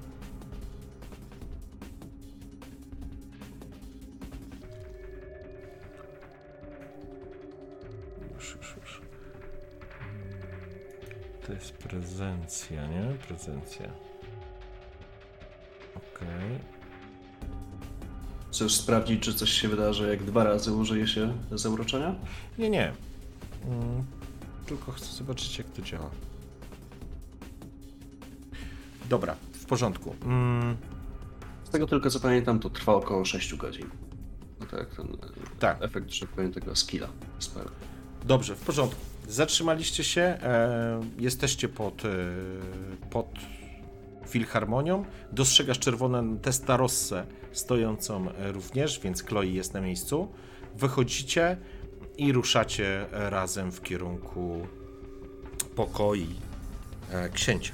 To jest prezencja, nie? Prezencja. Okej. Chcesz sprawdzić, czy coś się wydarzy, jak dwa razy użyje się zauroczenia? Nie, nie. Mm, Tylko chcę zobaczyć, jak to działa. Dobra, w porządku. Mm, Z tego tylko co pamiętam, to trwa około 6 godzin. No tak, ten tak, efekt, że powiem, tego skilla. spell. dobrze, w porządku. Zatrzymaliście się, e, jesteście pod, e, pod filharmonią. Dostrzegasz czerwoną Testarossę stojącą e, również, więc Chloe jest na miejscu. Wychodzicie i ruszacie razem w kierunku pokoi e, księcia.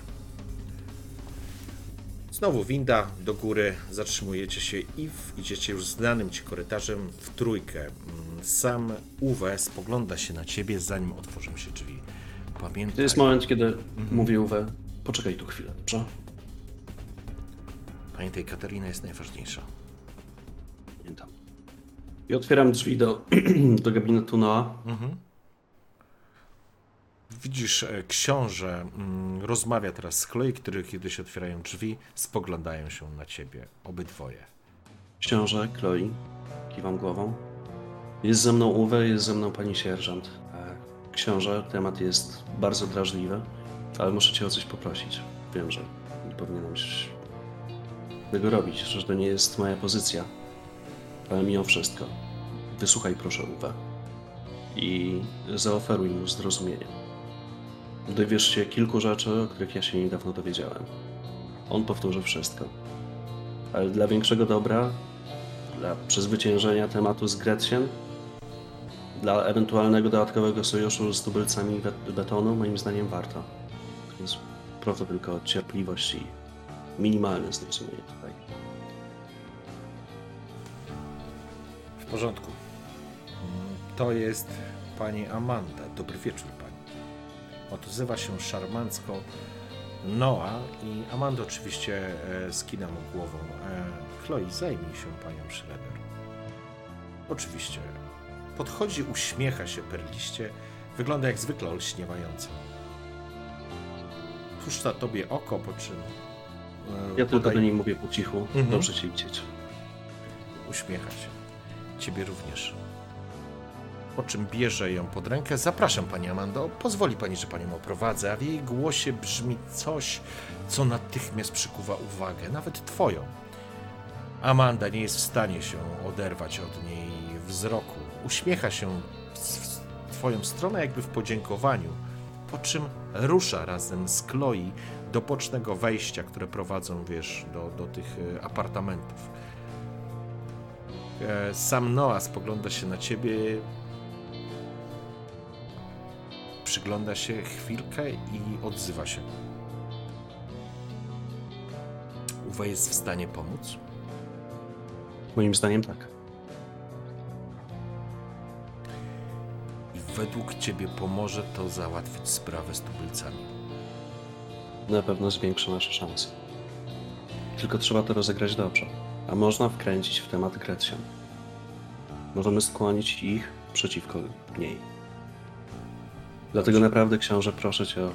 Znowu winda do góry, zatrzymujecie się i w, idziecie już znanym ci korytarzem w trójkę. Sam Uwe spogląda się na ciebie, zanim otworzą się drzwi. Pamiętaj, To jest moment, kiedy Mhm. mówi Uwe, poczekaj tu chwilę, dobrze? pamiętaj, Katarina jest najważniejsza. Pamiętam. I otwieram drzwi do, do gabinetu Noa. Widzisz, e, książę mm, rozmawia teraz z Chloe, które kiedy się otwierają drzwi, spoglądają się na ciebie, obydwoje. Książę, Chloe, kiwam głową. Jest ze mną Uwe, jest ze mną pani sierżant. E, Książę, temat jest bardzo drażliwy, ale muszę cię o coś poprosić. Wiem, że nie powinienem tego robić, że to nie jest moja pozycja, ale mimo wszystko, wysłuchaj proszę Uwe i zaoferuj mu zrozumienie. Dowiesz się kilku rzeczy, o których ja się niedawno dowiedziałem. On powtórzy wszystko. Ale dla większego dobra, dla przezwyciężenia tematu z Gretchen, dla ewentualnego dodatkowego sojuszu z tubylcami bet- betonu, moim zdaniem warto. Więc proszę tylko cierpliwość i minimalne zrozumienie tutaj. W porządku. To jest pani Amanda. Dobry wieczór pani. Odzywa się szarmancko Noa i Amanda oczywiście e, skina mu głową. E, Chloe, zajmij się panią Schroeder. Oczywiście. Podchodzi, uśmiecha się perliście. Wygląda jak zwykle olśniewająco. Puszcza tobie oko, po czym e, Ja tylko do niej mówię po cichu, Mhm. dobrze cię widzieć. Uśmiecha się. Ciebie również. Po czym bierze ją pod rękę. Zapraszam pani Amando. Pozwoli pani, że panią oprowadzę, a w jej głosie brzmi coś, co natychmiast przykuwa uwagę, nawet twoją. Amanda nie jest w stanie się oderwać od niej wzroku. Uśmiecha się w twoją stronę, jakby w podziękowaniu, po czym rusza razem z Chloe do bocznego wejścia, które prowadzą, wiesz, do, do tych e, apartamentów. E, Sam Noah spogląda się na ciebie. Przygląda się chwilkę i odzywa się. Uwe jest w stanie pomóc? Moim zdaniem tak. Według ciebie pomoże to załatwić sprawę z tubylcami. Na pewno zwiększy nasze szanse. Tylko trzeba to rozegrać dobrze. A można wkręcić w temat Gretchen. Możemy skłonić ich przeciwko niej. Dlatego naprawdę, książę, proszę cię o,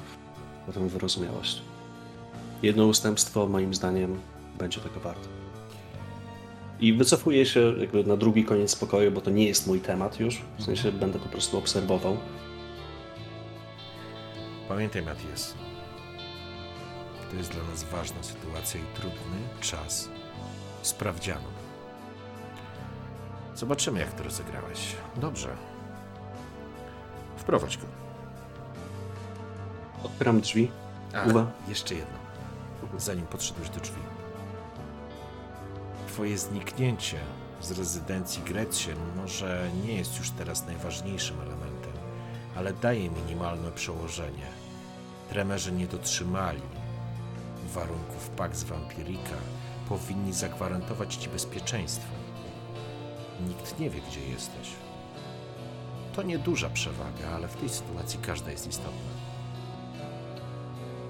o tę wyrozumiałość. Jedno ustępstwo, moim zdaniem, będzie tego warte. I wycofuję się jakby na drugi koniec pokoju, bo to nie jest mój temat już. W sensie będę po prostu obserwował. Pamiętaj, Matias. To jest dla nas ważna sytuacja i trudny czas sprawdzianu. Zobaczymy, jak to rozegrałeś. Dobrze. Wprowadź go. Otwieram drzwi. A, Uwa. jeszcze jedno. Zanim podszedłeś do drzwi. Twoje zniknięcie z rezydencji Gretchen może nie jest już teraz najważniejszym elementem, ale daje minimalne przełożenie. Tremerzy nie dotrzymali warunków Pax Vampirika. Powinni zagwarantować ci bezpieczeństwo. Nikt nie wie, gdzie jesteś. To nieduża przewaga, ale w tej sytuacji każda jest istotna.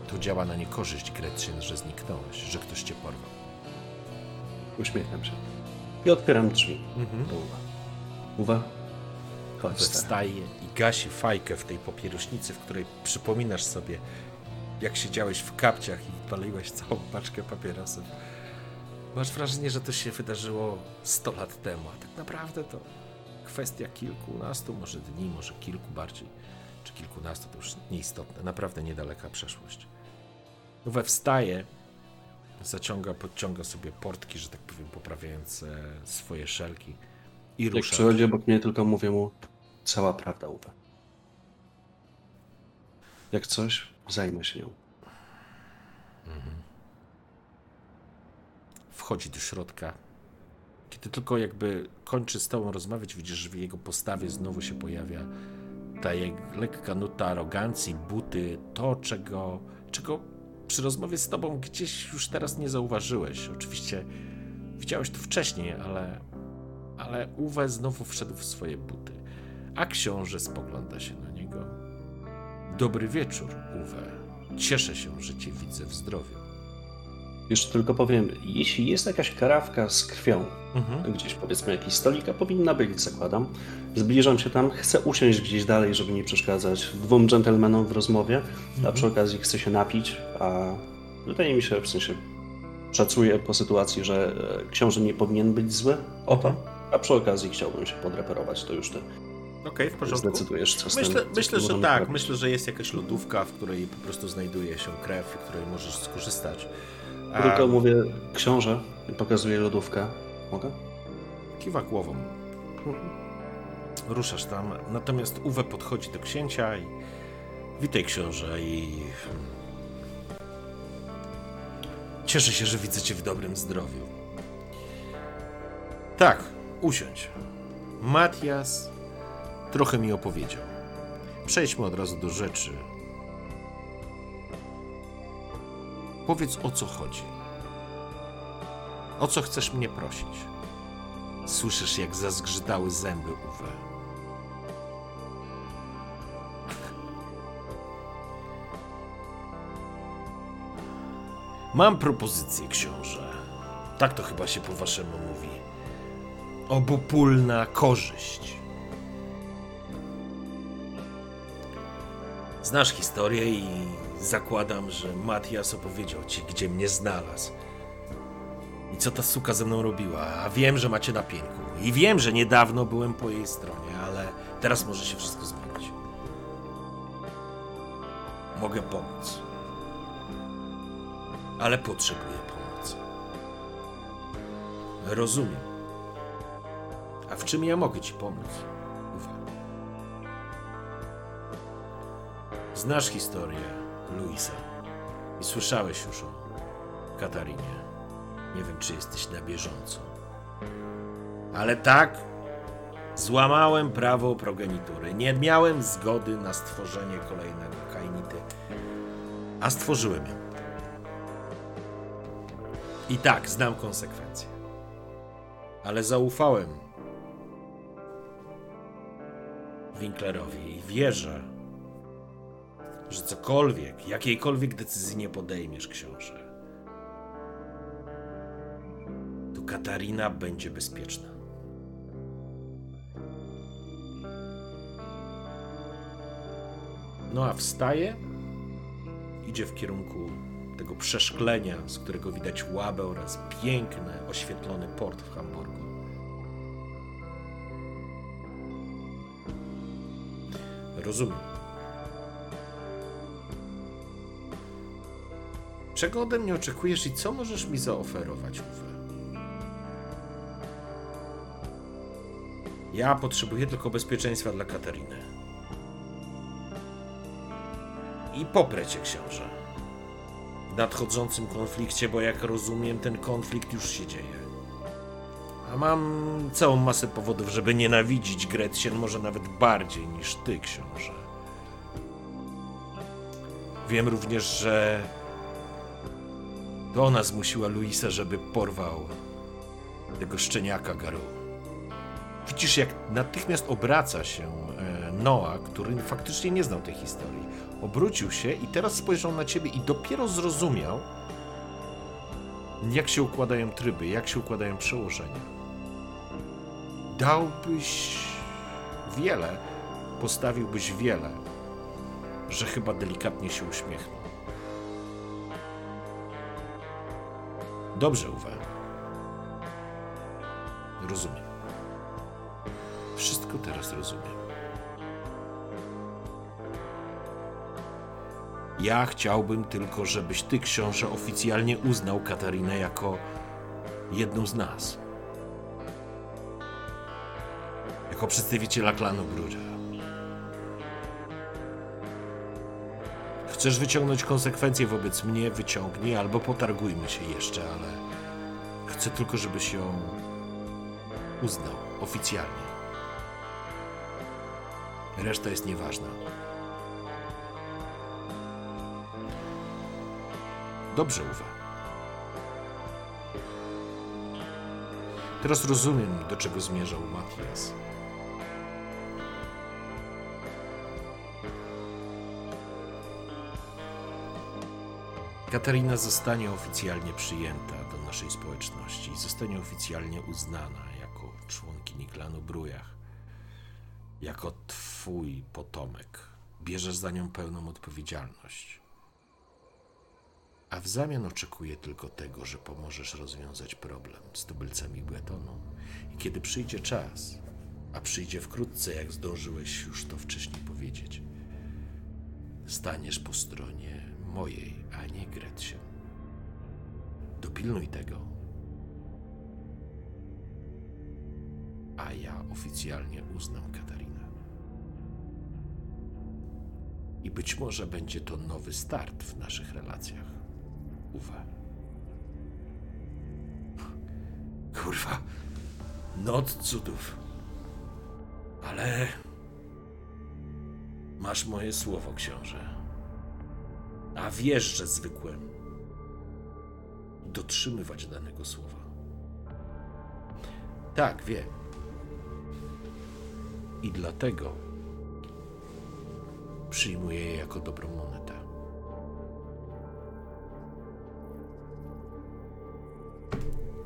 To działa na niekorzyść Gretchen, że zniknąłeś, że ktoś cię porwał. Uśmiecham się. I otwieram drzwi. Mhm. Uwa. Uwa. Chodź. Wstaje i gasi fajkę w tej papierośnicy, w której przypominasz sobie, jak siedziałeś w kapciach i paliłeś całą paczkę papierosów. Masz wrażenie, że to się wydarzyło 100 lat temu, a tak naprawdę to kwestia kilkunastu, może dni, może kilku bardziej, czy kilkunastu, to już nieistotne, naprawdę niedaleka przeszłość. We wstaje, zaciąga, podciąga sobie portki, że tak powiem, poprawiając e, swoje szelki i Jak rusza. przychodzi obok mnie, tylko mówię mu cała prawda, Uwe. Jak coś, zajmę się nią. wchodzi do środka. Kiedy tylko jakby kończy z tobą rozmawiać, widzisz, że w jego postawie znowu się pojawia ta jak lekka nuta arogancji, buty, to czego, czego przy rozmowie z tobą gdzieś już teraz nie zauważyłeś. Oczywiście widziałeś to wcześniej, ale, ale Uwe znowu wszedł w swoje buty. A książę spogląda się na niego. Dobry wieczór, Uwe. Cieszę się, że cię widzę w zdrowiu. Jeszcze tylko powiem, jeśli jest jakaś karawka z krwią, Mhm. gdzieś powiedzmy jakiś stolik, a powinna być, zakładam. Zbliżam się tam, chcę usiąść gdzieś dalej, żeby nie przeszkadzać dwóm dżentelmenom w rozmowie, a przy okazji chcę się napić, a wydaje mi się, w sensie szacuję po sytuacji, że e, książę nie powinien być zły o to, a przy okazji chciałbym się podreperować, to już ty Okej, w porządku. zdecydujesz, co Myślę, co z myślę że tak. zrobić. Myślę, że jest jakaś lodówka, w której po prostu znajduje się krew, w której możesz skorzystać. A Tylko mówię, książę, i pokazuję lodówkę. Mogę? Kiwa głową. Ruszasz tam. Natomiast Uwe podchodzi do księcia i witaj książę i cieszę się, że widzę cię w dobrym zdrowiu. Tak, usiądź. Matias trochę mi opowiedział. Przejdźmy od razu do rzeczy. Powiedz o co chodzi. O co chcesz mnie prosić? Słyszysz, jak zazgrzytały zęby Uwe. Mam propozycję, książę. Tak to chyba się po waszemu mówi. Obopólna korzyść. Znasz historię i zakładam, że Matias opowiedział ci, gdzie mnie znalazł. I co ta suka ze mną robiła? A wiem, że macie na pięku. I wiem, że niedawno byłem po jej stronie, ale teraz może się wszystko zmienić. Mogę pomóc. Ale potrzebuję pomocy. Rozumiem. A w czym ja mogę ci pomóc? Znasz historię Luisa i słyszałeś już o Katarinie. Nie wiem, czy jesteś na bieżąco. Ale tak, złamałem prawo progenitury. Nie miałem zgody na stworzenie kolejnego kainity, a stworzyłem ją. I tak, znam konsekwencje. Ale zaufałem Winklerowi i wierzę, że cokolwiek, jakiejkolwiek decyzji nie podejmiesz, książę, to Katarina będzie bezpieczna. No a wstaje, idzie w kierunku tego przeszklenia, z którego widać łabę oraz piękny, oświetlony port w Hamburgu. Rozumiem. Czego ode mnie oczekujesz i co możesz mi zaoferować, Uwe? Ja potrzebuję tylko bezpieczeństwa dla Katariny. I poprę cię, książę. W nadchodzącym konflikcie, bo jak rozumiem, ten konflikt już się dzieje. A mam całą masę powodów, żeby nienawidzić Gretchen, może nawet bardziej niż ty, książę. Wiem również, że to ona zmusiła Luisa, żeby porwał tego szczeniaka Garu. Widzisz, jak natychmiast obraca się e, Noah, który faktycznie nie znał tej historii. Obrócił się i teraz spojrzał na ciebie i dopiero zrozumiał, jak się układają tryby, jak się układają przełożenia. Dałbyś wiele, postawiłbyś wiele, że chyba delikatnie się uśmiechnął. Dobrze, Uwe. Rozumiem. Wszystko teraz rozumiem. Ja chciałbym tylko, żebyś ty, książę, oficjalnie uznał Katarinę jako jedną z nas. Jako przedstawiciela klanu Bruja. Chcesz wyciągnąć konsekwencje wobec mnie, wyciągnij, albo potargujmy się jeszcze, ale chcę tylko, żebyś ją uznał oficjalnie. Reszta jest nieważna. Dobrze, Uwe. Teraz rozumiem, do czego zmierzał Matias. Katarina zostanie oficjalnie przyjęta do naszej społeczności i zostanie oficjalnie uznana jako członkini klanu Brujach, jako twój potomek. Bierzesz za nią pełną odpowiedzialność. A w zamian oczekuję tylko tego, że pomożesz rozwiązać problem z tubylcami Bletonu. I kiedy przyjdzie czas, a przyjdzie wkrótce, jak zdążyłeś już to wcześniej powiedzieć, staniesz po stronie mojej, a nie Gretchen. Dopilnuj tego. A ja oficjalnie uznam Katarinę. I być może będzie to nowy start w naszych relacjach. Uwe. Kurwa. Noc cudów. Ale. Masz moje słowo, książę. A wiesz, że zwykłem dotrzymywać danego słowa. Tak, wiem. I dlatego przyjmuję je jako dobrą monetę.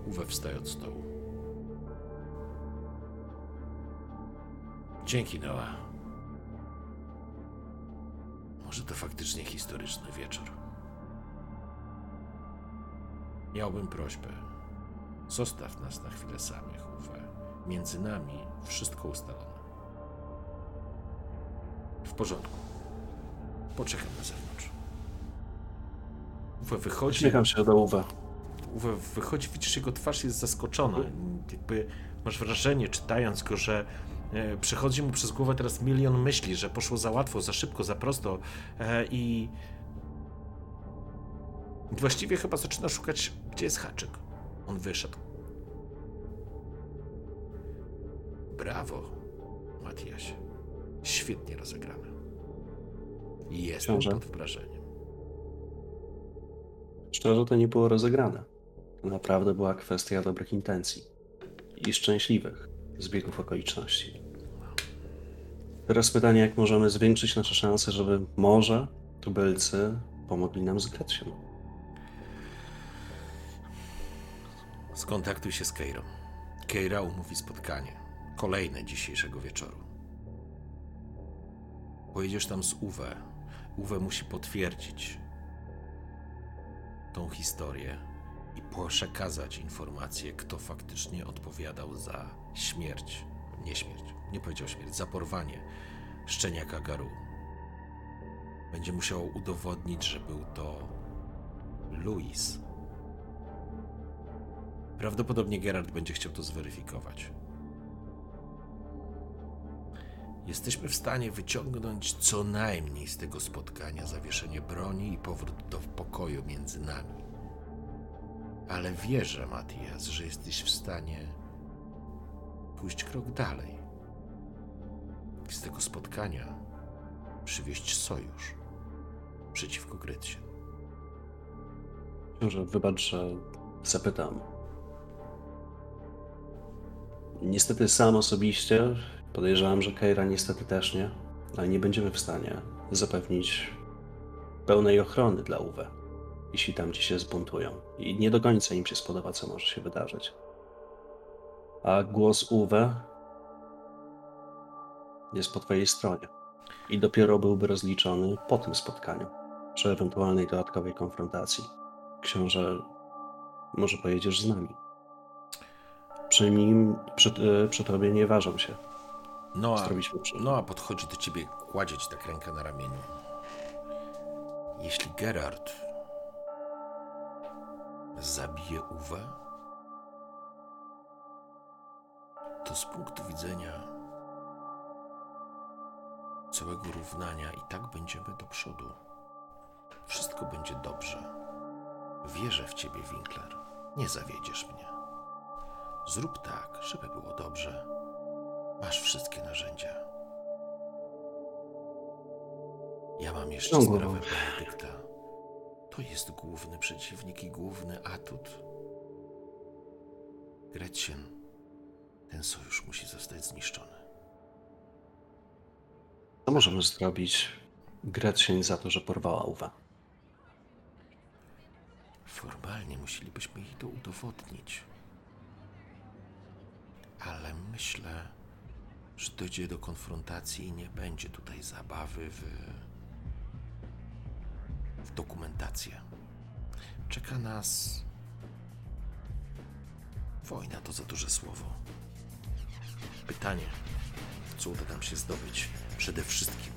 Uwe wstaje od stołu. Dzięki, Noah. Może to faktycznie historyczny wieczór. Miałbym prośbę. Zostaw nas na chwilę samych, Uwe. Między nami wszystko ustalone. W porządku. Poczekam na zewnątrz. Uwe wychodzi. Uśmiecham się do Uwe. Uwe wychodzi, widzisz, jego twarz jest zaskoczona. Jakby masz wrażenie, czytając go, że e, przechodzi mu przez głowę teraz milion myśli, że poszło za łatwo, za szybko, za prosto e, i właściwie chyba zaczyna szukać, gdzie jest haczyk. On wyszedł. Brawo, Matiasie. Świetnie rozegrane. Jestem Książę. pod wrażeniem. Szczerze, to nie było rozegrane. To naprawdę była kwestia dobrych intencji i szczęśliwych zbiegów okoliczności. Teraz pytanie, jak możemy zwiększyć nasze szanse, żeby może tubylcy pomogli nam z Gretchen. Skontaktuj się z Keirą. Keira umówi spotkanie. Kolejne dzisiejszego wieczoru. Pojedziesz tam z Uwe. Uwe musi potwierdzić tą historię i przekazać informację, kto faktycznie odpowiadał za śmierć. Nie śmierć, nie powiedział śmierć, za porwanie szczeniaka Garu. Będzie musiał udowodnić, że był to Louis. Prawdopodobnie Gerard będzie chciał to zweryfikować. Jesteśmy w stanie wyciągnąć co najmniej z tego spotkania zawieszenie broni i powrót do pokoju między nami. Ale wierzę, Matias, że jesteś w stanie pójść krok dalej. I z tego spotkania przywieźć sojusz przeciwko Grycie. Książę, wybacz, że zapytam. Niestety sam osobiście podejrzewam, że Keira niestety też nie, ale nie będziemy w stanie zapewnić pełnej ochrony dla Uwe, jeśli tam ci się zbuntują. I nie do końca im się spodoba, co może się wydarzyć. A głos Uwe jest po twojej stronie. I dopiero byłby rozliczony po tym spotkaniu, przy ewentualnej dodatkowej konfrontacji. Książę, może pojedziesz z nami. Przy nim, przy, e, przy tobie nie ważą się. No a, no a podchodzi do ciebie, kładzie ci tak rękę na ramieniu. Jeśli Gerard zabije Uwe, to z punktu widzenia całego równania i tak będziemy do przodu. Wszystko będzie dobrze. Wierzę w ciebie, Winkler. Nie zawiedziesz mnie. Zrób tak, żeby było dobrze. Masz wszystkie narzędzia. Ja mam jeszcze No, sprawę głowa. Benedykta. To jest główny przeciwnik i główny atut. Gretchen, ten sojusz musi zostać zniszczony. Co możemy zrobić Gretchen za to, że porwała Uwe? Formalnie musielibyśmy jej to udowodnić. Ale myślę, że dojdzie do konfrontacji i nie będzie tutaj zabawy w, w dokumentację. Czeka nas wojna, to za duże słowo. Pytanie, co uda nam się zdobyć? Przede wszystkim